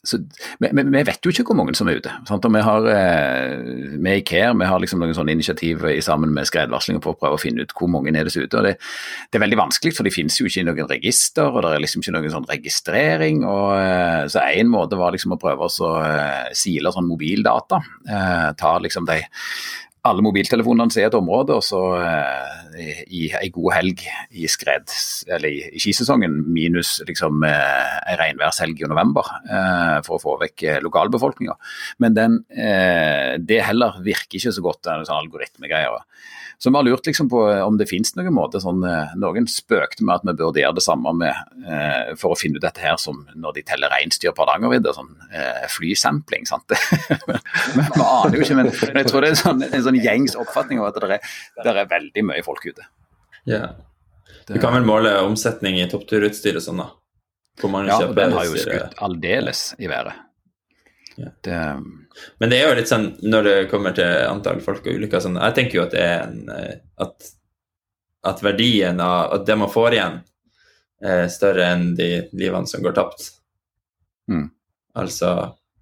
så, vi, vi, vet jo ikke hvor mange som er ute. Sant? Og vi har eh, med i CARE vi har liksom noen sånne initiativ sammen med skredvarslinger for å prøve å finne ut hvor mange er det som er ute. og det, det, er veldig vanskelig, for det finnes jo ikke i noen register, og det er liksom ikke noen sånn registrering. og eh, Så én måte var liksom å prøve å eh, sile sånn mobildata. Eh, ta liksom de alle mobiltelefonene som er et område, og så eh, i ei god helg i skred, eller i, i skisesongen, minus liksom eh, regnværshelg i november, eh, for å få vekk eh, lokalbefolkninga. Men den, eh, det heller virker ikke så godt, den sånn algoritmegreier. Så vi har lurt liksom på eh, om det finnes noen måte sånn eh, Noen spøkte med at vi burde gjøre det samme med, eh, for å finne ut dette her som når de teller reinsdyr på Hardangervidda, sånn eh, flysampling. sant? men, vi aner jo ikke, men, men, jeg tror det er sånn, en sånn gjengs oppfatning av at det er, det er veldig mye folk ute. Ja. Du kan vel måle omsetning i toppturutstyr og sånn, da? ja, den har jo skutt aldeles i været. Ja. Det, men det er jo litt sånn når det kommer til antall folk og ulykker sånn, Jeg tenker jo at det er en eh, at, at verdien av at det man får igjen, er større enn de livene som går tapt. Mm. Altså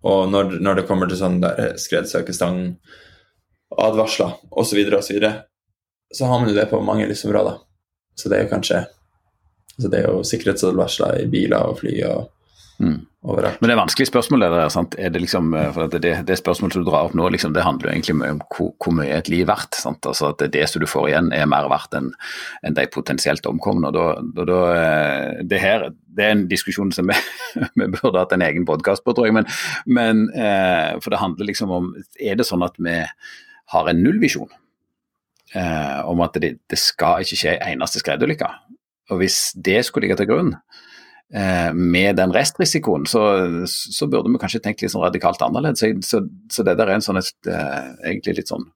Og når, når, det kommer til sånn der skredsøkestang, advarsler osv., og så, så har man jo det på mange livsområder. Så det er jo kanskje så Det er jo sikkerhetsadvarsler i biler og fly og Mm. Men det er vanskelig spørsmål. Det, der, sant? Er det, liksom, eh, for det, det spørsmålet du drar opp nå, liksom, det handler jo egentlig mye om hvor, hvor mye et liv er verdt. Sant? Altså at Det som du får igjen er mer verdt enn en de potensielt omkomne. og da, da, da, eh, det, her, det er en diskusjon som vi, vi burde hatt en egen podkast på, tror jeg. Men, men, eh, for det handler liksom om Er det sånn at vi har en nullvisjon eh, om at det, det skal ikke skje eneste skredulykke? Og hvis det skulle ligge til grunn, med den restrisikoen, så, så, burde vi kanskje tenkt litt sånn radikalt annerledes. Så, så, det der er en sånn et, eh, egentlig litt sånn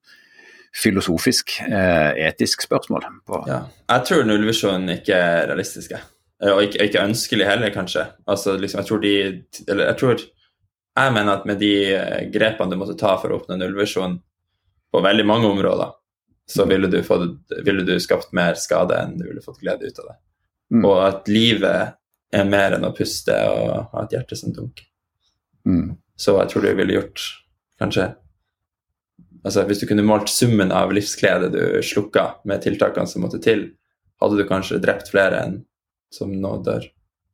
filosofisk, eh, etisk spørsmål. Ja. Jeg tror nullvisjonen ikke er realistisk, og ikke, ikke, ønskelig heller, kanskje. Altså, liksom, jeg tror de Eller jeg tror jeg mener at med de grepene du måtte ta for å oppnå nullvisjonen på veldig mange områder, så ville du, fått, ville du skapt mer skade enn du ville fått glede ut av det. Mm. Og at livet er mer enn å puste og ha et hjerte som dunker. Mm. Så jeg tror du ville gjort kanskje Altså Hvis du kunne målt summen av livsglede du slukka med tiltakene som måtte til, hadde du kanskje drept flere enn som nå dør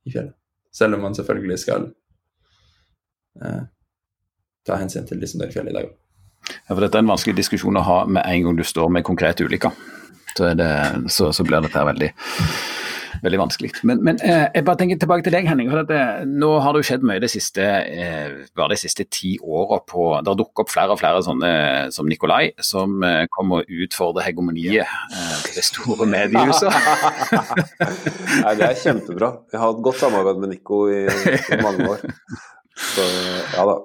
i fjellet. Selv om man selvfølgelig skal eh, ta hensyn til de som dør i fjellet i dag òg. Ja, for Dette er en vanskelig diskusjon å ha med en gang du står med konkrete ulykker. Så, det, så, så blir dette veldig, veldig vanskelig. Men, men eh, jeg bare tenker tilbake til deg, Henning. for det, Nå har det jo skjedd mye de siste, eh, bare de siste ti åra. Det har dukket opp flere og flere sånne som Nikolai, som eh, kommer og utfordrer hegemoniet eh, til det store mediehuset. Nei, det er kjempebra. Jeg har hatt godt samarbeid med Nico i, i mange år. Så ja da.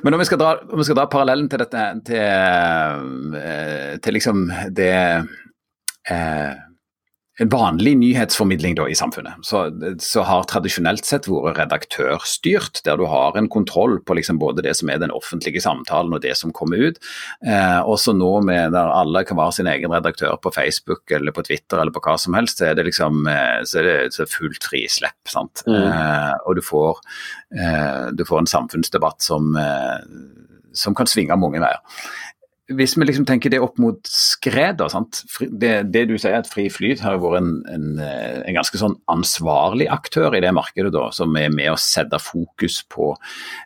Men om vi skal dra, vi skal dra parallellen til dette, til, eh, til liksom det eh, vanlig nyhetsformidling da, i samfunnet, så, så, har tradisjonelt sett vært redaktørstyrt, der du har en kontroll på liksom både det som er den offentlige samtalen og det som kommer ut. Eh, også nå med der alle kan være sin egen redaktør på Facebook eller på Twitter eller på hva som helst, så er det liksom eh, så er det, så fullt frislipp. sant? Mm. Eh, og du får, eh, du får, en samfunnsdebatt som, eh, som kan svinge mange veier hvis vi liksom tenker det opp mot skred, da, det, det, du sier at Fri Flyt har vært en, en, eh, en, ganske sånn ansvarlig aktør i det markedet, da, som er med å sette fokus på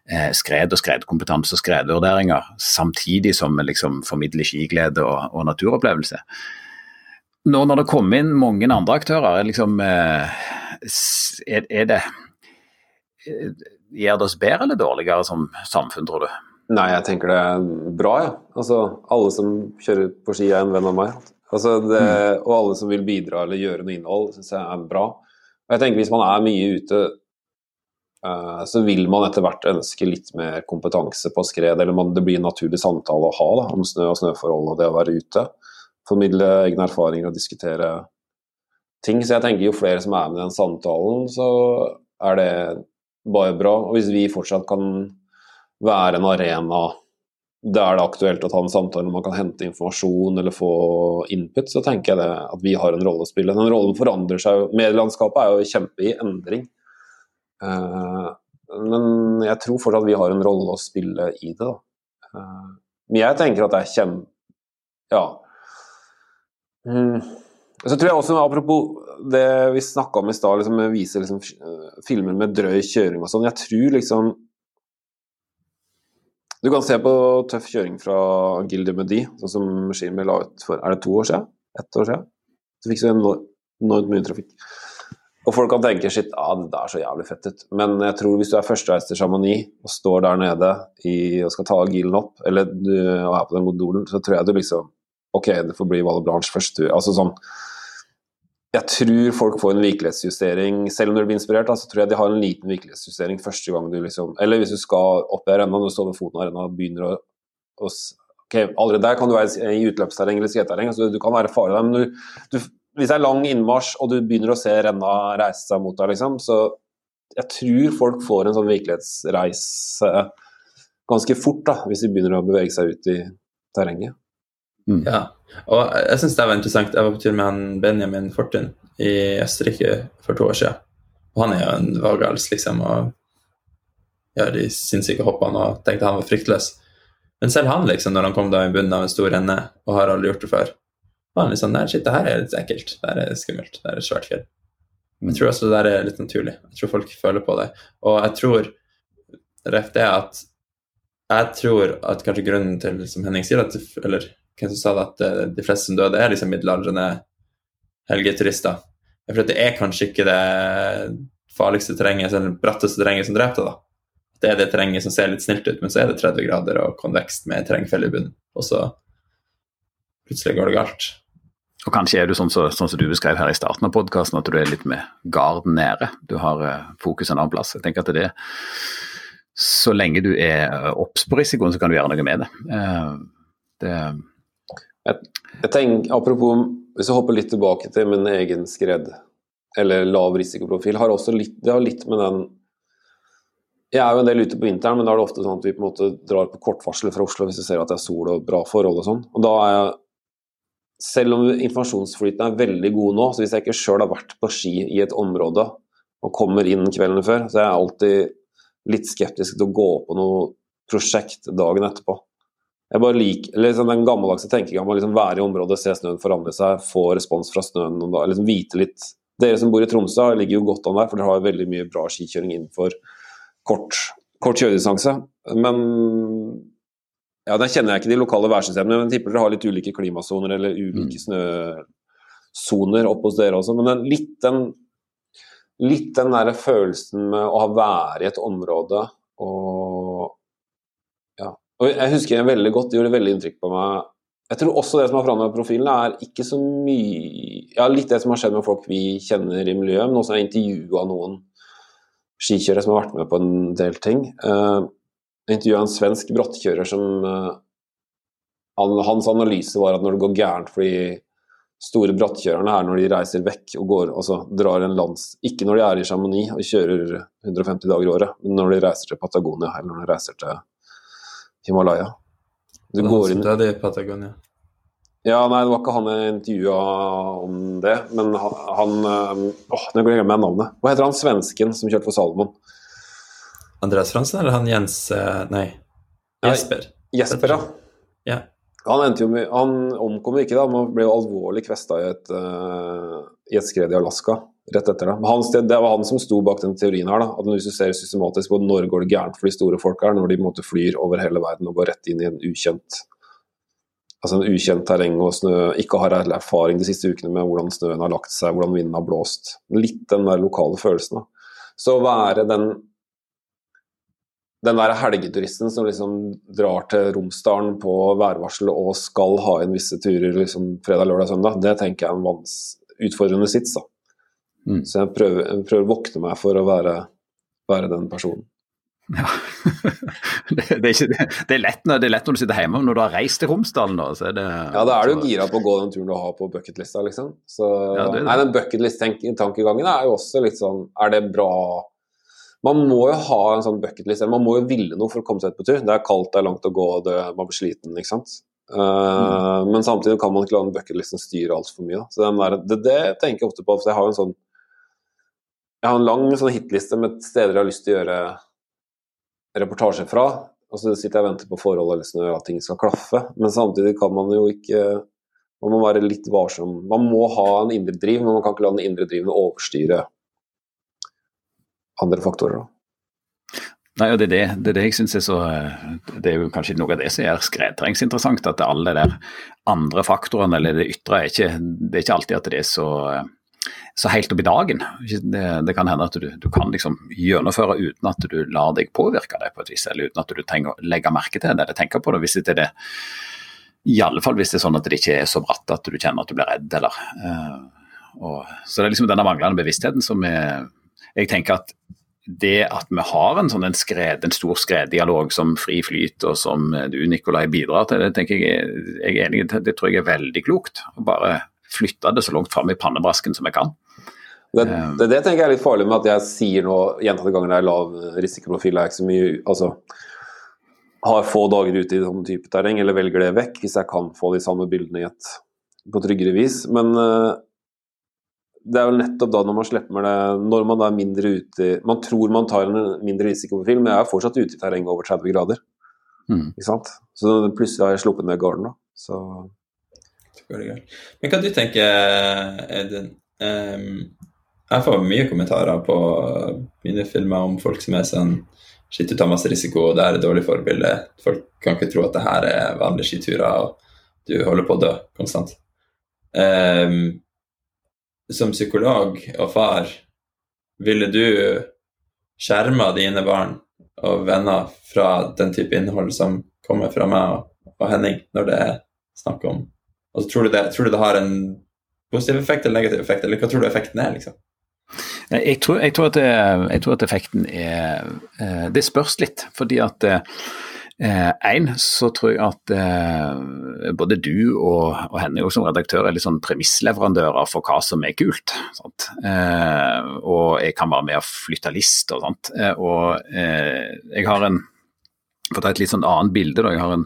eh, skred og skredkompetanse og skredvurderinger, samtidig som vi liksom formidler skiglede og, og naturopplevelse. Nå når det kommer inn mange andre aktører, er, liksom, eh, er, er det eh, Gjør det oss bedre eller dårligere som samfunn, tror du? Nei, jeg tenker det er bra, ja. Altså, alle som kjører på ski er en venn av meg. Altså, det. Og alle som vil bidra eller gjøre noe innhold, syns jeg er bra. Og jeg tenker Hvis man er mye ute, uh, så vil man etter hvert ønske litt mer kompetanse på skred. Eller man, det blir en naturlig samtale å ha da, om snø og snøforhold og det å være ute. Formidle egne erfaringer og diskutere ting. Så jeg tenker jo flere som er med i den samtalen, så er det bare bra. Og hvis vi fortsatt kan være en arena der det er aktuelt å ta en samtale, hvor man kan hente informasjon eller få input, så tenker jeg det at vi har en rolle å spille. Den rollen forandrer seg jo. Medielandskapet er jo kjempe i endring. Uh, men jeg tror fortsatt vi har en rolle å spille i det. Uh, men jeg tenker at det er kjempe... Ja. Mm. Så tror jeg også, Apropos det vi snakka om i stad, liksom, vise liksom, filmer med drøy kjøring og sånn. Jeg tror liksom du kan se på tøff kjøring fra Gilde Medi, sånn som Shimi la ut for er det to år siden? Ett år siden? Så fikk så enormt mye trafikk. Og folk kan tenke shit, ah, det er så jævlig fett ut. Men jeg tror hvis du er førstereist til Chamonix og står der nede i, og skal ta gilen opp, eller du er på den modulen, så tror jeg du liksom Ok, det får bli Valle Blanche først. Altså sånn jeg tror folk får en virkelighetsjustering. Selv om du blir inspirert, så tror jeg de har en liten virkelighetsjustering første gang du liksom Eller hvis du skal opp i arenaen, du står ved foten av arenaen og begynner å, å Ok, allerede der kan du være i utløpsterreng eller skredterreng, så du kan være farlig der. Men du, du, hvis det er lang innmarsj og du begynner å se renna reise seg mot deg, liksom, så jeg tror folk får en sånn virkelighetsreise ganske fort, da, hvis de begynner å bevege seg ut i terrenget. Mm. Ja, og jeg syns det var interessant. Jeg var på tur med han Benjamin Fortun i Østerrike for to år siden. Og han er jo en vagals, liksom, og gjør de sinnssyke hoppene og tenkte han var fryktløs. Men selv han, liksom, når han kom da i bunnen av en stor renne og har aldri gjort det før, var han liksom Nei, shit, det her er litt ekkelt. Det her er skummelt. Det her er et svært fjell. Jeg tror også det der er litt naturlig. Jeg tror folk føler på det. Og jeg tror ref det at jeg tror at kanskje grunnen til, som Henning sier, at, eller hvem som sa det, at eh, de fleste som døde, er liksom middelaldrende helgeturister. For det er kanskje ikke det farligste terrenget, eller bratteste terrenget som drepte, da. Det er det terrenget som ser litt snilt ut, men så er det 30 grader og konvekst med terrengfelle i bunnen. Og så plutselig går det galt. og kanskje er du sånn så, sånn som du beskrev her i starten av podkasten, at du er litt med garden nede. Du har uh, fokus en annen plass. Jeg tenker at det Så lenge du er obs på risikoen, så kan du gjøre noe med det. Uh, det jeg, jeg tenker, Apropos, hvis jeg hopper litt tilbake til min egen skred, eller lav risikoprofil, har også litt, det har litt med den jeg er jo en del ute på vinteren, men da er det ofte sånn at vi på en måte drar på kortvarsel fra Oslo hvis vi ser at det er sol og bra forhold og sånn. Og da er jeg selv om informasjonsflyten er veldig god nå, så hvis jeg ikke sjøl har vært på ski i et område og kommer inn kvelden før, så er jeg alltid litt skeptisk til å gå på noe prosjekt dagen etterpå. Jeg bare liker, liksom Den gammeldagse tenkinga om å liksom være i området, se snøen forandre seg, få respons fra snøen og da, liksom vite litt Dere som bor i Tromsø ligger jo godt an der, for dere har veldig mye bra skikjøring innenfor kort, kort kjøredistanse. Men ja, Der kjenner jeg ikke de lokale værsystemene, men tipper dere har litt ulike klimasoner eller ulike mm. snøsoner oppe hos dere også. Men den, litt den, litt den der følelsen med å ha være i et område og. Og jeg husker jeg veldig godt, det gjorde veldig inntrykk på meg. Jeg tror også det som har forandret profilen, er ikke så mye Ja, litt det som har skjedd med folk vi kjenner i miljøet, men også jeg intervjua noen skikjørere som har vært med på en del ting. Uh, jeg intervjua en svensk brattkjører som han, Hans analyse var at når det går gærent for de store brattkjørerne er når de reiser vekk og går, altså drar en lands Ikke når de er i Chamonix og kjører 150 dager i året, men når de reiser til Patagonia eller når de reiser til Himalaya. Du det går inn Det er det i Patagonia. Ja, nei, det var ikke han jeg intervjua om det, men han, han eh, Åh, nå glemmer jeg navnet. Hva heter han svensken som kjørte for Salomon? Andreas Fransen eller han Jens eh, Nei, Jesper. Jesper, ja. ja. Han, endte jo han omkom ikke, da, men ble jo alvorlig kvesta i et, uh, i et skred i Alaska rett etter det. Han, det var han som sto bak den teorien her. da, at Hvis du ser systematisk på når går det gærent for de store folka, når de måte, flyr over hele verden og går rett inn i en ukjent altså en ukjent terreng og snø, ikke har erfaring de siste ukene med hvordan snøen har lagt seg, hvordan vinden har blåst. Litt den der lokale følelsen. da. Så å være den den der helgeturisten som liksom drar til Romsdalen på værvarsel og skal ha inn visse turer liksom fredag, lørdag, søndag, det tenker jeg er en utfordrende sits. da. Mm. Så jeg prøver, jeg prøver, å vokte meg for å være, være den personen. Ja. det, det, er ikke, det, er lett, det, er lett, når du sitter hjemme, når du har reist til Romsdalen. Da, så det, ja, da er du gira på å gå den turen du har på bucketlista, liksom. Så, ja, nei, den bucketlist-tankegangen er jo også litt sånn Er det bra man må jo ha en sånn bucketlist, eller man må jo ville noe for å komme seg ut på tur. Det er kaldt, det er langt å gå, det, man blir sliten, ikke sant. Uh, mm. Men samtidig kan man ikke la den bucketlisten styre altfor mye. Så der, det, det, tenker jeg ofte på, for jeg har jo en sånn Jeg har en lang sånn hitliste med steder jeg har lyst til å gjøre reportasje fra. Og så sitter jeg og venter på forhold eller snø, at ting skal klaffe. Men samtidig kan man jo ikke Man må være litt varsom. Man må ha en indre driv, men man kan ikke la den indre driven overstyre andre faktorer. Da. Nei, og det er det, det, er det jeg synes er så Det er jo kanskje noe av det som er skredterrengsinteressant. At alle de der andre faktorene eller det ytre er ikke Det er ikke alltid at det er så, så helt opp i dagen. Det, det kan hende at du, du, kan liksom gjennomføre uten at du lar deg påvirke det på et vis, eller uten at du trenger å legge merke til det eller tenke på det. hvis det er det i alle fall hvis det er sånn at det ikke er så bratt at du kjenner at du blir redd, eller uh, og, Så det er liksom denne manglende bevisstheten som er Jeg tenker at det at vi har en sånn en, skred, en stor skreddialog som Fri Flyt, og som du Nikolai bidrar til, det jeg, jeg er enig i, det tror jeg er veldig klokt. Å bare flytte det så langt fram i pannebrasken som jeg kan. Det, um, det, det, tenker jeg er litt farlig med at jeg sier nå gjentatte ganger det er lav risikoprofil, er ikke så mye altså har få dager ute i sånn type terreng, eller velger det vekk hvis jeg kan få de samme bildene i et, på tryggere vis. Men uh, det er jo nettopp da når man slipper det Når man er mindre ute Man tror man tar en mindre risikoprofil, men jeg er fortsatt ute i terreng over 30 grader. Mm. Ikke sant? Så plutselig har jeg sluppet ned garden, da. Så Men hva du tenker, Edin? Um, jeg får mye kommentarer på mine filmer om folk som er sånn Shit, du tar masse risiko, og det er et dårlig forbilde. Folk kan ikke tro at det her er vanlige skiturer, og du holder på å dø konstant. Um, som psykolog og far, ville du skjerma dine barn og venner fra den type innhold som kommer fra meg og, Henning, når det er snakk om altså, tror, du det, tror du det har en Positiv effekt eller negativ effekt, eller hva tror du effekten er? liksom? Jeg tror, jeg tror, at, jeg tror at, effekten er eh, Det spørs litt. Fordi at Én, eh, så tror jeg at eh, både du og, og Henning som redaktør er litt sånn premissleverandører for hva som er kult. Eh, og jeg kan være med og flytte lister og sånt. Eh, og jeg har en for å ta et litt sånn annet bilde, da. Jeg har en,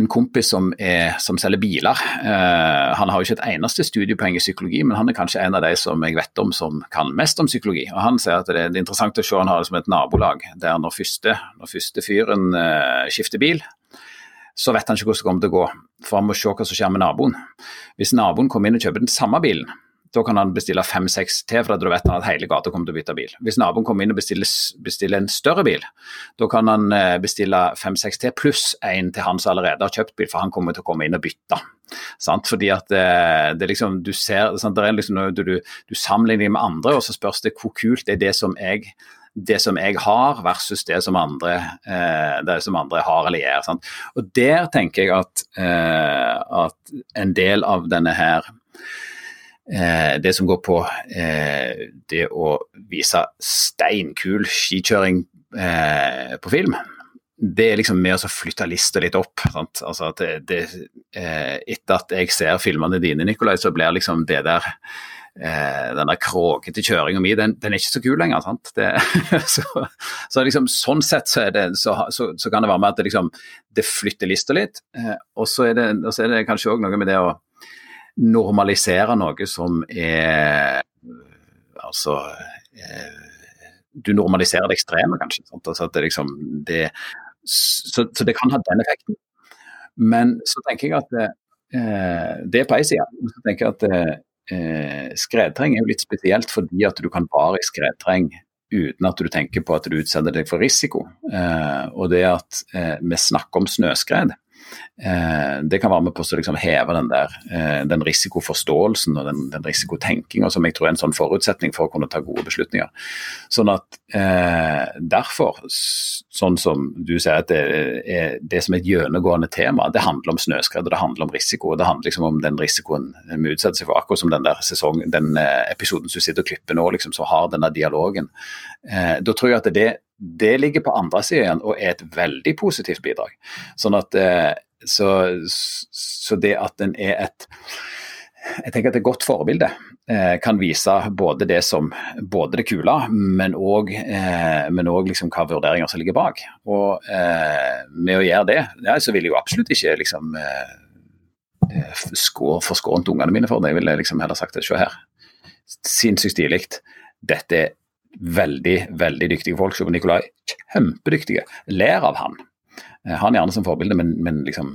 en kompis som, er, som, selger biler. Uh, han har jo ikke et eneste studiepoeng i psykologi, men han er kanskje en av de som jeg vet om som kan mest om psykologi. Og Han sier at det, er interessant å se han har det som et nabolag, der når første, når første fyren uh, skifter bil, så vet han ikke hvordan det kommer til å gå, for han må se hva som skjer med naboen. Hvis naboen kommer inn og kjøper den samme bilen, da kan han bestille fem-seks til, for da vet han at hele gata kommer til å bytte bil. Hvis naboen kommer inn og bestiller, bestiller en større bil, da kan han eh, bestille fem-seks til pluss en til han som allerede har kjøpt bil, for han kommer til å komme inn og bytte. Sant? Fordi at det, det, liksom, du ser, sant? det er liksom noe du, du, sammenligner med andre, og så spørs det hvor kult er det som jeg det som jeg har, versus det som andre, eh, det som andre har eller gjør. Sant? Og Der tenker jeg at, eh, at en del av denne her Eh, det som går på eh, det å vise steinkul skikjøring eh, på film, det er liksom med å flytte lista litt opp. Altså det, det, etter at jeg ser filmene dine, Nikolai, så blir liksom det der den der kråkete kjøringa mi, den, den, er ikke så kul lenger. Det, så, så liksom, sånn sett så, det, så, så, kan det være med at det, liksom, det flytter lista litt. og så er, er det, kanskje òg noe med det å normalisere noe som er Altså eh, Du normaliserer det ekstreme, kanskje. Altså det liksom, det, så, så, det kan ha den effekten. Men så tenker jeg at det, det er på én side. Så tenker jeg at eh, skredterreng er jo litt spesielt fordi at du kan være i skredterreng uten at du tenker på at du utsetter deg for risiko. Eh, og det at eh, vi snakker om snøskred, Eh, det kan være med på å liksom heve den, der, eh, den risikoforståelsen og den, den risikotenkinga som jeg tror er en sånn forutsetning for å kunne ta gode beslutninger. Sånn at eh, Derfor, sånn som du sier at det er det som er et gjennomgående tema, det handler om snøskred og det handler om risiko. og Det handler liksom om den risikoen vi utsetter seg for, akkurat som den der sesong, den episoden som du sitter og klipper nå, liksom, som har denne dialogen. Eh, da tror jeg at det det ligger på andre siden og er et veldig positivt bidrag. Sånn at, eh, så, så det at den er et jeg tenker at et godt forbilde eh, kan vise både det som både det kule, men òg eh, liksom hva vurderinger som ligger bak. Og eh, med å gjøre det, ja, så vil jeg jo absolutt ikke liksom eh, eh forskånt ungene mine for det. Jeg ville liksom heller sagt det. Se her. Sinnssykt stilig. Dette er veldig, veldig dyktige folk. Så Nikolai kjempedyktige. Ler av han. Eh, han gjerne som forbilde, men, men liksom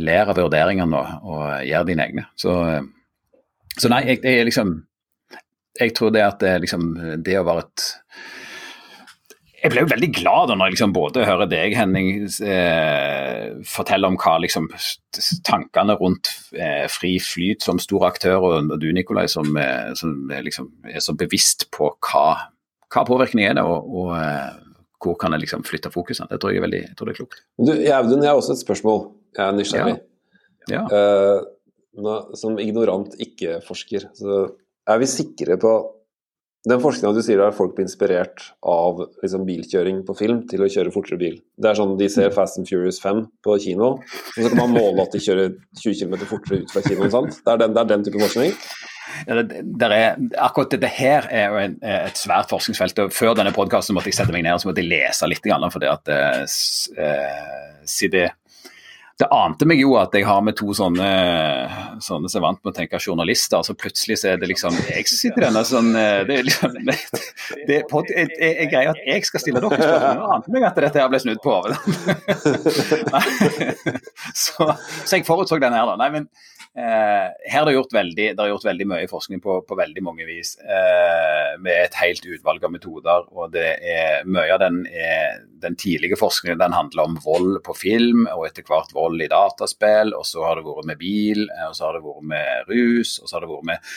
ler av vurderingene og, og gjør dine egne. Så, eh, så nei, jeg, jeg, liksom Jeg tror det at det, liksom, det å være et jeg ble jo veldig glad da når jeg liksom både hører deg, Henning, eh, fortelle om hva liksom, tankene rundt eh, fri flyt som stor aktør, og, og du Nikolai, som, eh, som liksom, er så bevisst på hva hva påvirkning er det, og, og hvor kan jeg liksom flytte fokuset? Det tror jeg er veldig jeg tror det er klokt. Du, Audun, jeg har også et spørsmål. Jeg er nysgjerrig. Ja. Ja. Uh, som ignorant ikke-forsker, så er vi sikre på den forskninga du sier, der folk blir inspirert av liksom, bilkjøring på film til å kjøre fortere bil. Det er sånn De ser Fast and Furious 5 på kino, og så kan man måle at de kjører 20 km fortere ut fra kinoen. Sant? Det er den, det er den type forskning? Det, er, akkurat dette her er jo en, et svært forskningsfelt. og Før denne podkasten måtte jeg sette meg ned og så måtte jeg lese litt. For det at uh, si det, det ante meg jo at jeg har med to sånne, sånne som er vant med å tenke journalister, så plutselig så er det liksom jeg som sitter i denne sånn eh, det er liksom, det, det, jeg, jeg, greier at jeg skal stille dere spørsmål. Det ante meg at dette her ble snudd på. så, så jeg forutså den her, da. Nei, men Eh, her er det gjort veldig, det er gjort veldig mye forskning på, på veldig mange vis, eh, med et helt utvalg av metoder. og det er Mye av den, er, den tidlige forskningen den handler om vold på film, og etter hvert vold i dataspill. og Så har det vært med bil, eh, og så har det vært med rus, og så har det vært med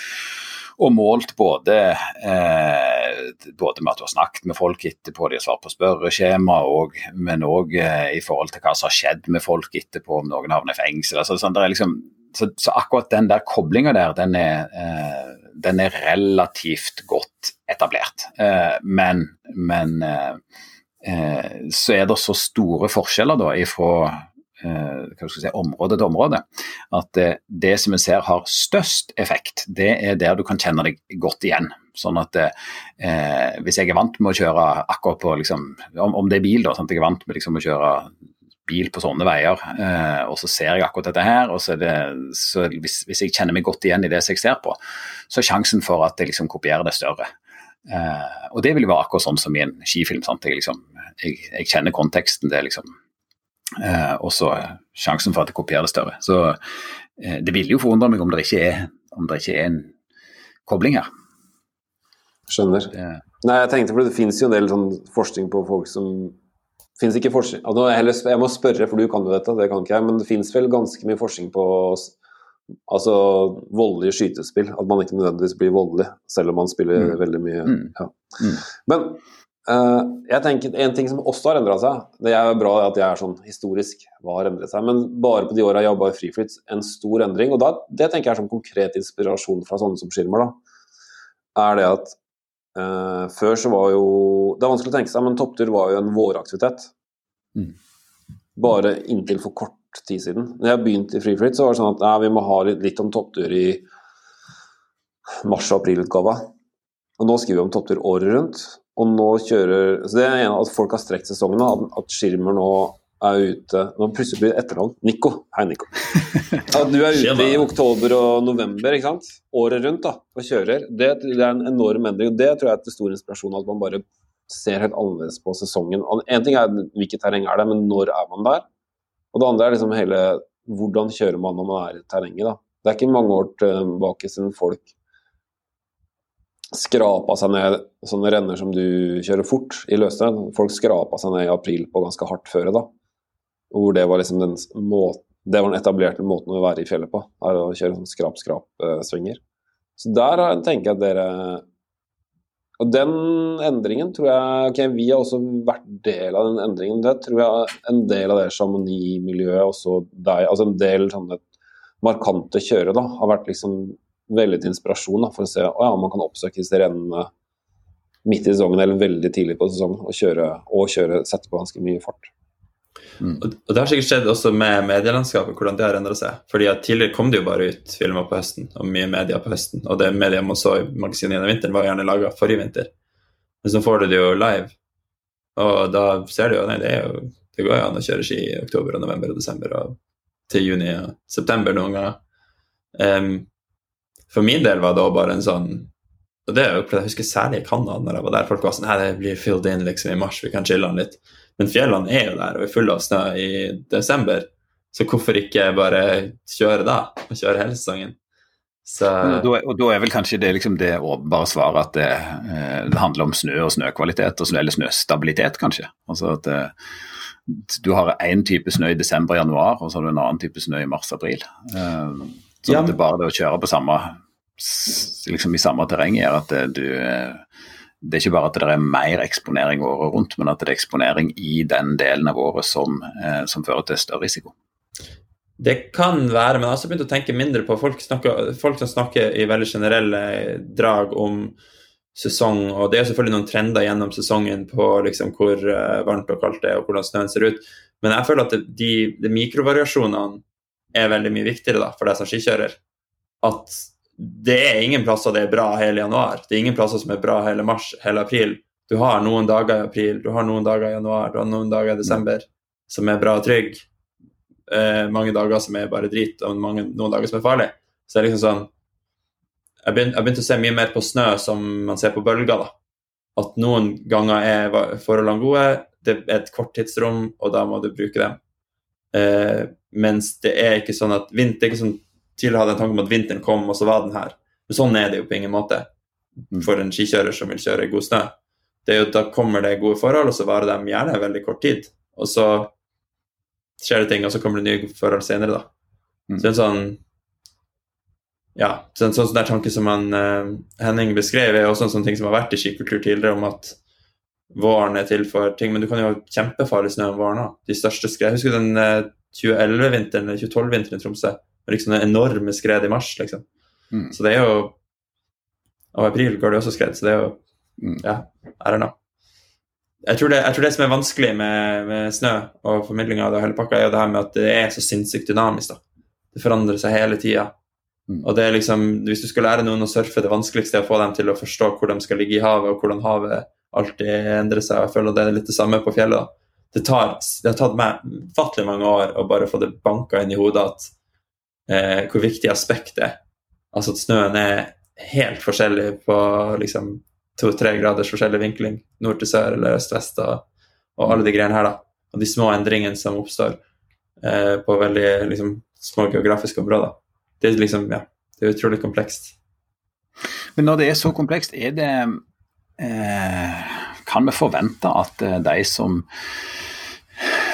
og målt både, eh, både, med at du har snakket med folk etterpå, de har svart på spørreskjema, og, men òg eh, i forhold til hva som har skjedd med folk etterpå, om noen havner i fengsel. Altså, sånn, det er liksom så, så, akkurat den der koblinga der, den er, eh, den er, relativt godt etablert. Eh, men, men så er det så store forskjeller da ifra si, område til område at det som vi ser har størst effekt, det er der du kan kjenne deg godt igjen. Sånn at eh, Hvis jeg er vant med å kjøre akkurat på liksom, om, om, det er bil, da, sånn at jeg er vant med liksom, å kjøre bil på sånne veier, eh, og så ser jeg akkurat dette her, og så, det, så hvis, hvis, jeg kjenner meg godt igjen i det som jeg ser på, så er sjansen for at jeg liksom kopierer det større. Eh, og det vil være akkurat sånn som i en skifilm. Jeg, liksom, jeg, jeg kjenner konteksten, det liksom eh, Og så sjansen for at jeg kopierer det større. Så det ville jo forundre meg om det ikke er, om det ikke er en kobling her. Skjønner. Det... Nei, jeg tenkte for Det finnes jo en del sånn forskning på folk som Fins ikke forskning altså, Jeg må spørre, for du kan jo dette, det kan ikke jeg, men det fins vel ganske mye forskning på altså voldelige skytespill. At man ikke nødvendigvis blir voldelig, selv om man spiller mm. veldig mye. Mm. Ja. Mm. Men uh, jeg tenker en ting som også har endra seg, det er bra at jeg er sånn historisk, hva har endret seg, men bare på de åra jeg jobba i Friflyt, en stor endring. Og da, det tenker jeg er som konkret inspirasjon fra sånne som Skirmer, da, er det at før så var jo Det er vanskelig å tenke seg, men topptur var jo en våraktivitet. Mm. Bare inntil for kort tid siden. Når jeg begynte i Freefrit, så var det sånn at nei, vi må ha litt, litt om topptur i mars- og aprilutgava. Og nå skriver vi om topptur året rundt. Og nå kjører Så det er en av at folk har strekt sesongene. At, at Skirmer nå er ute Nå plutselig blir det etternavn. Nico. Hei, Nico. At du er ute i oktober og november ikke sant? året rundt da, og kjører, det, det er en enorm endring. og Det tror jeg er til stor inspirasjon at man bare ser helt annerledes på sesongen. En ting er hvilket terreng er det, men når er man der? Og det andre er liksom hele hvordan kjører man når man er i terrenget. da. Det er ikke mange år tilbake siden folk skrapa seg ned sånne renner som du kjører fort i løse. Folk skrapa seg ned i april på ganske hardt føre da. Hvor det var liksom den, måten, det var den etablerte måten å være i fjellet på. er Å kjøre sånn skrap-skrap-svinger. Så der tenker jeg at dere Og den endringen tror jeg ok, Vi har også vært del av den endringen. Det tror jeg en del av det Chamonix-miljøet, også deg, altså en del sånne markante kjøre, da, har vært liksom veldig til inspirasjon da, for å se at ja, man kan oppsøke disse rennene midt i sesongen eller veldig tidlig på sesongen og kjøre, og kjøre sette på ganske mye fart. Mm. Og, Det har sikkert skjedd også med medielandskapet, hvordan det har endra seg. Fordi at Tidligere kom det jo bare ut filmer på høsten, og mye media på høsten. Og det media man så i magasinet gjennom vinteren, var gjerne laga forrige vinter. Men så får du det jo live, og da ser du jo Nei, det, jo, det går jo an å kjøre ski i oktober, og november og desember og til juni og september noen ganger. Um, for min del var det òg bare en sånn og det er jo, Jeg husker særlig i Canada, når jeg var der. Folk var sånn Nei, det blir filled in liksom i mars, vi kan chille litt. Men fjellene er jo der og er fulle av snø i desember, så hvorfor ikke bare kjøre da? Og kjøre hele sesongen? Så... Og, da, er vel kanskje det liksom det åpenbare svaret at det, eh, det, handler om snø og snøkvalitet, og eller snøstabilitet, kanskje. Altså at eh, du har én type snø i desember-januar, og så har du en annen type snø i mars-april. Eh, så ja. det er bare det å kjøre på samme, liksom i samme terreng gjør at du det er ikke bare at det er mer eksponering året rundt, men at det er eksponering i den delen av året som, eh, som fører til større risiko. Det kan være, men jeg har også begynt å tenke mindre på folk, snakker, folk som snakker i veldig generelle drag om sesong, og det er selvfølgelig noen trender gjennom sesongen på liksom hvor uh, varmt og kaldt det er, og hvordan snøen ser ut. Men jeg føler at de, de mikrovariasjonene er veldig mye viktigere da, for deg som skikjører. At det er ingen plasser det er bra hele januar. Det er ingen plasser som er bra hele mars, hele april. Du har noen dager i april, du har noen dager i januar, du har noen dager i desember som er bra og trygg. Eh, mange dager som er bare drit, og mange, noen dager som er farlig. Så det er liksom sånn Jeg begynte, jeg begynte å se mye mer på snø som man ser på bølger. da. At noen ganger er forholdene gode, det er et kort tidsrom, og da må du bruke dem. Eh, mens det er ikke sånn at vinter er ikke sånn Tidligere hadde jeg tanke om at vinteren kom, og så var den her. Men sånn er det jo på ingen måte mm. for en skikjører som vil kjøre i god snø. Det er jo, Da kommer det gode forhold, og så varer de gjerne veldig kort tid. Og så skjer det ting, og så kommer det nye forhold senere, da. Mm. Så en sånn ja, så en sånn, sånn tanke som han, uh, Henning beskrev, er også en sånn ting som har vært i skikultur tidligere, om at våren er til for ting. Men du kan jo ha kjempefarlig snø om våren òg. De største skred. Husker du den uh, 2011-vinteren eller 2012-vinteren i Tromsø liksom det enorme skred i mars, liksom. Mm. Så det er jo Og i april går det også skred, så det er jo Mm. Ja, I don't know. Jeg tror det, jeg tror det som er vanskelig med, med snø og formidling av det, hele pakka, er jo det her med at det er så sinnssykt dynamisk. da. Det forandrer seg hele tida. Mm. Og det er liksom, Hvis du skal lære noen å surfe, det vanskeligste er å få dem til å forstå hvor de skal ligge i havet, og hvordan havet alltid endrer seg. Jeg føler det er litt det samme på fjellet. da. Det, tar, det har tatt meg ufattelig mange år å bare få det banka inn i hodet at eh, hvor viktig aspekt det er. Altså at snøen er helt forskjellig på liksom to-tre graders forskjellig vinkling, nord til sør eller øst-vest, og, og alle de greiene her, da. Og de små endringene som oppstår eh, på veldig liksom, små geografiske områder. Det er liksom, ja, det er utrolig komplekst. Men når det er så komplekst, er det eh, Kan vi forvente at eh, de som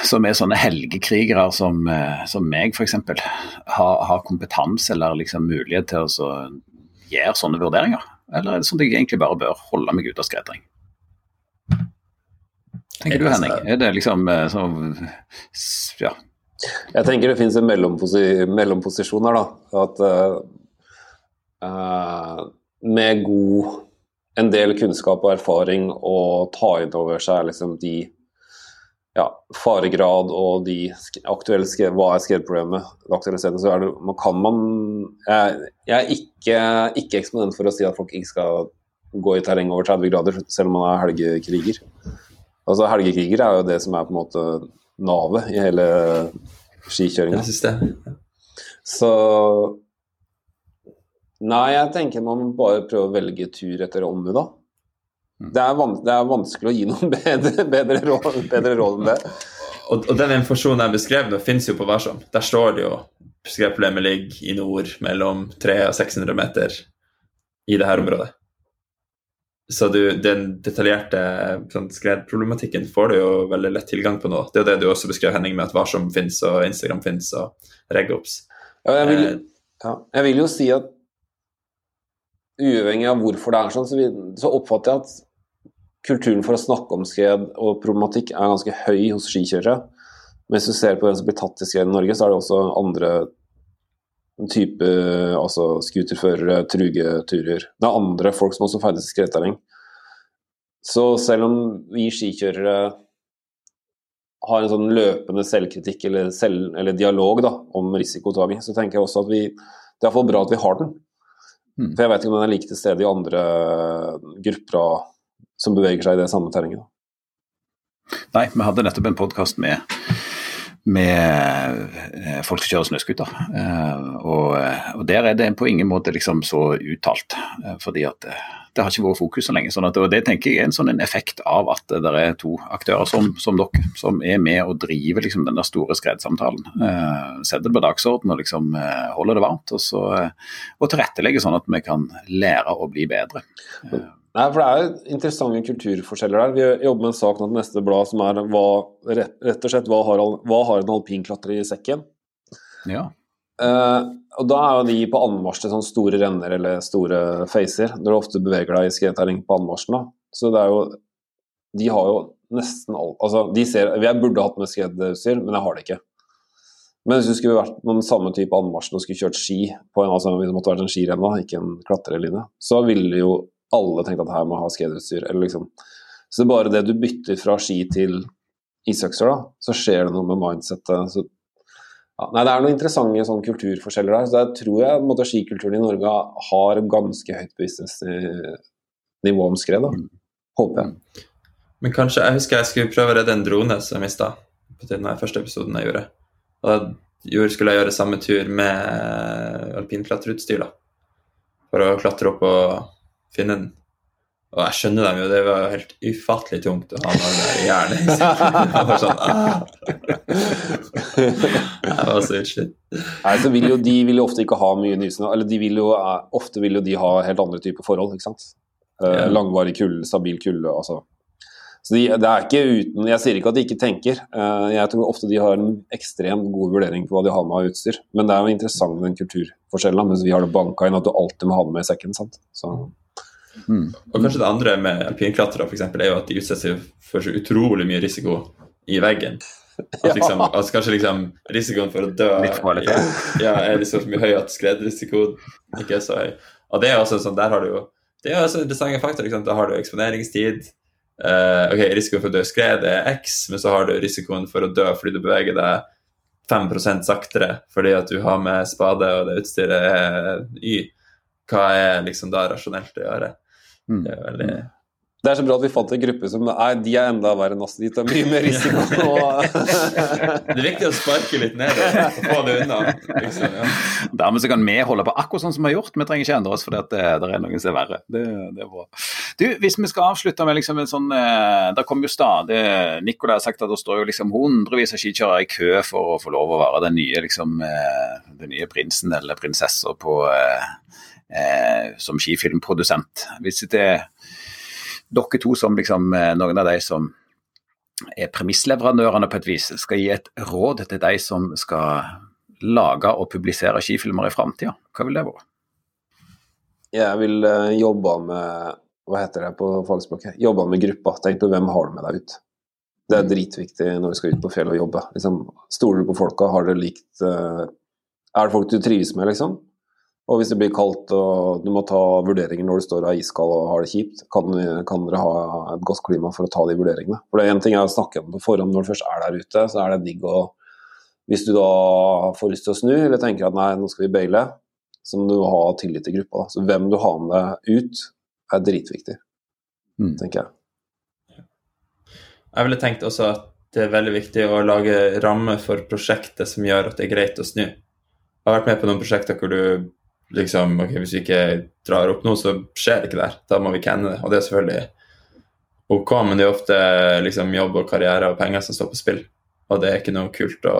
som er sånne helgekrigere som, eh, som meg f.eks., har, har kompetanse eller liksom mulighet til å så gjøre sånne vurderinger? Eller er det sånn at jeg egentlig bare bør holde meg ute av skredring? Tenker du Henning? Er det liksom eh, sånn Ja. Jeg tenker det finnes en mellomposi mellomposisjon her, da. At uh, med god en del kunnskap og erfaring og ta inn over seg liksom de ja, faregrad og de aktuelle hva er skredproblemet, det aktuelle stedet, så det, man kan man Jeg, jeg er ikke, ikke eksponent for å si at folk ikke skal gå i terreng over 30 grader, selv om man er helgekriger. Altså Helgekriger er jo det som er på en måte navet i hele skikjøringa. Så Nei, jeg tenker man bare prøve å velge tur etter ommu, da. Det er, det er, vanskelig å gi noen bedre, bedre, råd, bedre råd, enn det. Og, og den informasjonen jeg beskrev nå, finnes jo på Varsom. Der står det jo skredproblemet ligger i nord mellom 300 og 600 meter i det her området. Så du, den detaljerte sånn, skredproblematikken får du jo veldig lett tilgang på nå. Det er jo det du også beskrev, Henning, med at Varsom fins og Instagram fins og Regops. Ja, jeg, vil, ja, jeg vil jo si at uavhengig av hvorfor det er sånn, så, vi, så, oppfatter jeg at kulturen for å snakke om skred og problematikk er ganske høy hos skikjørere. Mens du ser på hvem som blir tatt i skred i Norge, så er det også andre type altså scooterførere, trugeturer. Det er andre folk som også ferdes i skredterreng. Så selv om vi skikjørere har en sånn løpende selvkritikk eller, selv, eller dialog da, om risikotaking, så tenker jeg også at vi, det er iallfall bra at vi har den. Mm. For jeg vet ikke om den er like til stede i andre grupper som beveger seg i det samme terrenget. Nei, vi hadde nettopp en podkast med, med folk som kjører snøscooter. Og, og, der er det på ingen måte liksom så uttalt. Fordi at det har ikke vært fokus så lenge. sånn at Det tenker jeg er en sånn en effekt av at det er to aktører som, som dere, som er med og driver liksom den store skredsamtalen. Eh, setter det på dagsorden og liksom eh, holder det varmt. Og, så, og tilrettelegger sånn at vi kan lære å bli bedre. Nei, for Det er jo interessante kulturforskjeller der. Vi jobber med en sak nå til neste blad som er hva, rett og slett hva har, hva har en alpinklatrer i sekken? Ja. Uh, og Da er jo de på anmarsj til sånne store renner eller store facer, når du ofte beveger deg i skredterreng på anmarsjen. Så det er jo De har jo nesten alt Altså, de ser Jeg burde hatt med skredutstyr, men jeg har det ikke. Men hvis du skulle vært på den samme type anmarsjen og skulle kjørt ski på en, altså hvis det måtte vært en skirenn, ikke en klatrelinje, så ville jo alle tenkte at her må ha skateutstyr. Eller liksom. Så bare det du bytter fra ski til isøkser, da, så skjer det noe med mindsettet. Så ja, nei, Det er noen interessante sånn, kulturforskjeller der. så Jeg tror jeg måtte, skikulturen i Norge har ganske høyt businessnivå om skred. Da. Håper jeg. Men kanskje, Jeg husker jeg skulle prøve å redde en drone som jeg mista på den første episoden jeg gjorde. Og da skulle jeg gjøre samme tur med alpinklatreutstyr. For å klatre opp og finne den. Og jeg skjønner dem jo, det var helt ufattelig tungt å ha noe der i hjernen. Jeg var sånn, ah. Jeg var så utslitt. Nei, så vil jo, De vil jo ofte ikke ha mye nysnø, eller de vil jo, ofte vil jo de ha helt andre typer forhold. ikke sant? Ja. langvarig kulde, stabil kulde. altså. Så de, det er ikke uten, Jeg sier ikke at de ikke tenker. Uh, jeg tror ofte de har en ekstremt god vurdering på hva de har med av utstyr. Men det er jo interessant den kulturforskjellen, mens vi har det banka inn at du alltid må ha det med i sekken. sant? Så... Mm. Og kanskje det andre med alpinklatrere er jo at de utsetter seg for så utrolig mye risiko i veggen. At liksom, at kanskje liksom risikoen for å dø ja, er liksom så mye høy at skredrisiko ikke er så høy. Og det er også sånn, der har du jo Det er også interessante faktorer. Liksom. Da har du eksponeringstid. Uh, ok, Risikoen for å dø i skred er X, men så har du risikoen for å dø fordi du beveger deg 5% saktere fordi at du har med spade og det utstyret er Y. Hva er liksom da rasjonelt å gjøre? Mm. Det er veldig det er så bra at vi fant en gruppe som er, de er enda verre enn oss. De tar mye mer risiko. det er viktig å sparke litt ned og få det unna. Liksom, ja. Dermed så kan vi holde på akkurat sånn som vi har gjort. Vi trenger ikke endre oss fordi det, det, er noen som er verre. Det, det, er bra. Du, Hvis vi skal avslutte med liksom en sånn eh, Det kommer jo stadig Nicolai har sagt at det står jo liksom hundrevis av skikjørere i kø for å få lov å være den nye, liksom, eh, den nye prinsen eller prinsessa på eh, eh, som skifilmprodusent. Hvis det er dere to som liksom, eh, noen av de som er premissleverandørene på et vis, skal gi et råd til de som skal lage og publisere skifilmer i framtida, hva vil det være? Jeg vil uh, jobbe med hva heter det på fagspråket? Jobbe med gruppa. Tenk på hvem har du med deg ut. Det er dritviktig når du skal ut på fjellet og jobbe. Liksom, stoler du på folka? Har du likt Er det folk du trives med, liksom? Og hvis det blir kaldt og du må ta vurderinger når du står og er iskald og har det kjipt, kan, kan, dere ha et godt klima for å ta de vurderingene. For det er én ting er å snakke om det på forhånd når du først er der ute, så er det digg å Hvis du da får lyst til å snu, eller tenker at nei, nå skal vi baile, så må du ha tillit til gruppa. Da. Så hvem du har med deg ut, er dritviktig, mm. tenker jeg. Jeg ville tenkt også at det er veldig viktig å lage rammer for prosjektet som gjør at det er greit å snu. Jeg har vært med på noen prosjekter hvor du liksom, ok, Hvis vi ikke drar opp nå, så skjer det ikke der. Da må vi kenne det. Og det er selvfølgelig ok, men det er ofte liksom, jobb og karriere og penger som står på spill. Og det er ikke noe kult å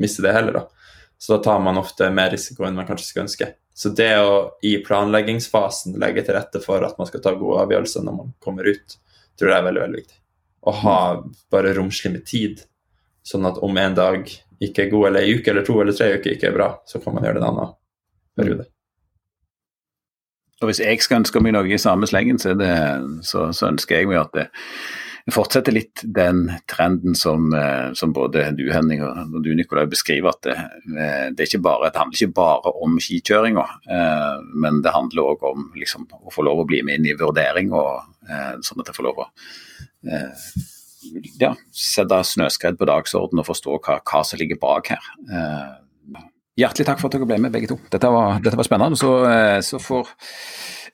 miste det heller, da. Så da tar man ofte mer risiko enn man kanskje skulle ønske. Så det å i planleggingsfasen legge til rette for at man skal ta gode avgjørelser når man kommer ut, tror jeg er veldig veldig viktig. Å ha bare romslig med tid, sånn at om en dag ikke er god, eller ei uke eller to eller tre uker ikke er bra, så kan man gjøre det en annen periode. Og Hvis jeg skal ønske meg noe i samme slengen, så, det, så, så ønsker jeg meg at det fortsetter litt den trenden som, eh, som både du Henning og du Nikolai beskriver. at Det, eh, det, bare, det handler ikke bare om skikjøringa, eh, men det handler òg om liksom, å få lov å bli med inn i vurdering, og, sånn at jeg får lov å ja, sette snøskred på dagsorden og forstå hva, hva som ligger bak her. Hjertelig takk for at dere ble med, begge to. Dette var, dette var spennende. Så, eh, så, får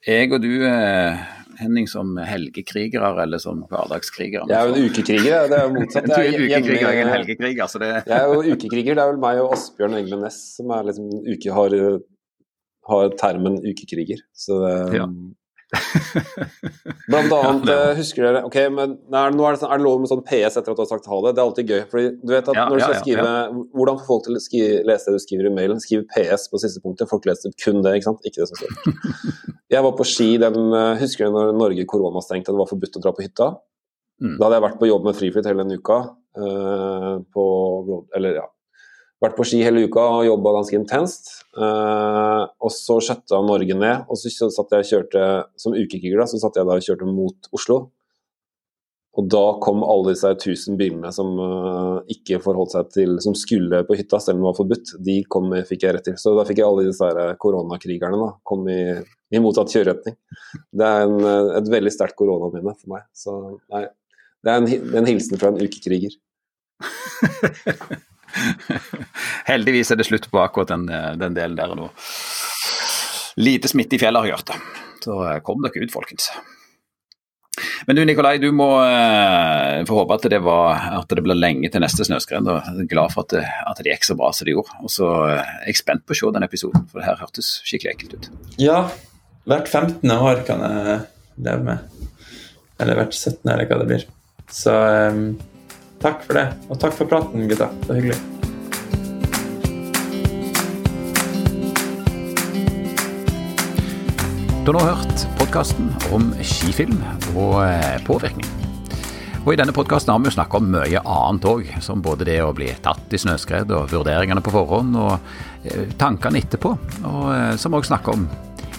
jeg og du, eh, Henning, som helgekrigere eller som hverdagskrigere Jeg er jo en ukekriger, det er jo motsatt. du er en ukekriger, jeg er en helgekriger. Så det... Jeg er jo ukekriger, det er vel meg og Asbjørn Engle Næss som er liksom, uke, har, har termen ukekriger. Så det, ja. Blant annet, ja, husker dere Ok, men nei, nå er det, sånn, er det lov med sånn PS etter at du har sagt ha det? Det er alltid gøy. fordi du vet at ja, når du skal ja, skrive Hvordan får folk til å skrive, lese det du skriver i mailen? Skriv PS på siste punktet. Folk leser kun det, ikke sant? Ikke det som står. Jeg var på ski den eh, Husker du når Norge koronastengte og det var forbudt å dra på hytta? Mm. Da hadde jeg vært på jobb med Friflyt hele den uka. Uh, på, eller ja, vært på ski hele uka og jobba ganske intenst. Eh, og så skjøtta Norge ned, og så satt jeg og kjørte som ukekriger, så satt jeg da og kjørte mot Oslo. Og da kom alle disse tusen bilene som uh, ikke forholdt seg til Som skulle på hytta, selv om det var forbudt, de kom, fikk jeg rett til. Så da fikk jeg alle disse koronakrigerne da, kom i, i motsatt kjøreretning. Det er en, et veldig sterkt koronaminne for meg. Så nei, det er en, en hilsen fra en ukekriger. Heldigvis er det slutt på akkurat den, den delen der nå. Lite smitte i fjellet har gjort det. Så eh, kom dere ut, folkens. Men du Nikolai, du må eh, få håpe at det, var, at det ble lenge til neste snøskred. Jeg er glad for at det, at det, gikk så bra som det gjorde. Og så uh, er jeg spent på å se den episoden, for det her hørtes skikkelig ekkelt ut. Ja, hvert 15. år kan jeg leve med. Eller hvert 17., eller hva det blir. Så um Takk for det, og takk for praten, gutta. Det var hyggelig. Du har nå hørt podkasten om skifilm og eh, påvirkning. Og I denne podkasten har vi jo snakka om mye annet òg, som både det å bli tatt i snøskred og vurderingene på forhånd, og eh, tankene etterpå. Og eh, som òg snakker om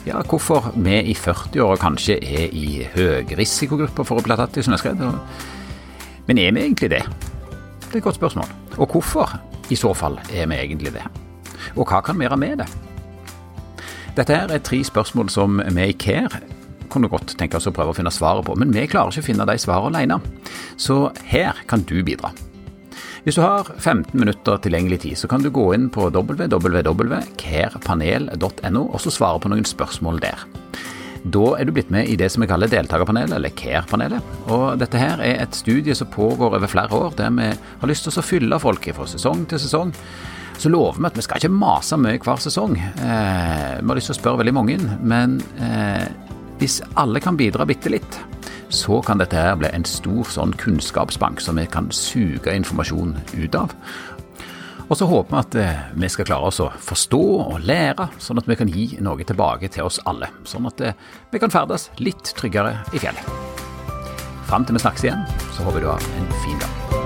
ja, hvorfor vi i 40-åra kanskje er i høyrisikogrupper for å bli tatt i snøskred. Men er vi egentlig det? Det er et godt spørsmål. Og hvorfor, i så fall, er vi egentlig det? Og hva kan vi gjøre med det? Dette er tre spørsmål som vi i Care kunne godt tenke oss å prøve å finne svaret på, men vi klarer ikke å finne de svarene alene. Så her kan du bidra. Hvis du har 15 minutter tilgjengelig tid, så kan du gå inn på www.carepanel.no og så svare på noen spørsmål der. Da er du blitt med i det som vi kaller deltakerpanelet, eller CARE-panelet. Og dette her er et studie som pågår over flere år, der vi har lyst til å fylle folk fra sesong til sesong. Så lover vi at vi skal ikke mase mye hver sesong. Eh, vi har lyst til å spørre veldig mange, men eh, hvis alle kan bidra bitte litt, så kan dette her bli en stor sånn kunnskapsbank som vi kan suge informasjon ut av. Og så håper vi at eh, vi skal klare oss å forstå og lære, sånn at vi kan gi noe tilbake til oss alle. Sånn at eh, vi kan ferdes litt tryggere i fjellet. Fram til vi snakkes igjen, så håper jeg du har en fin dag.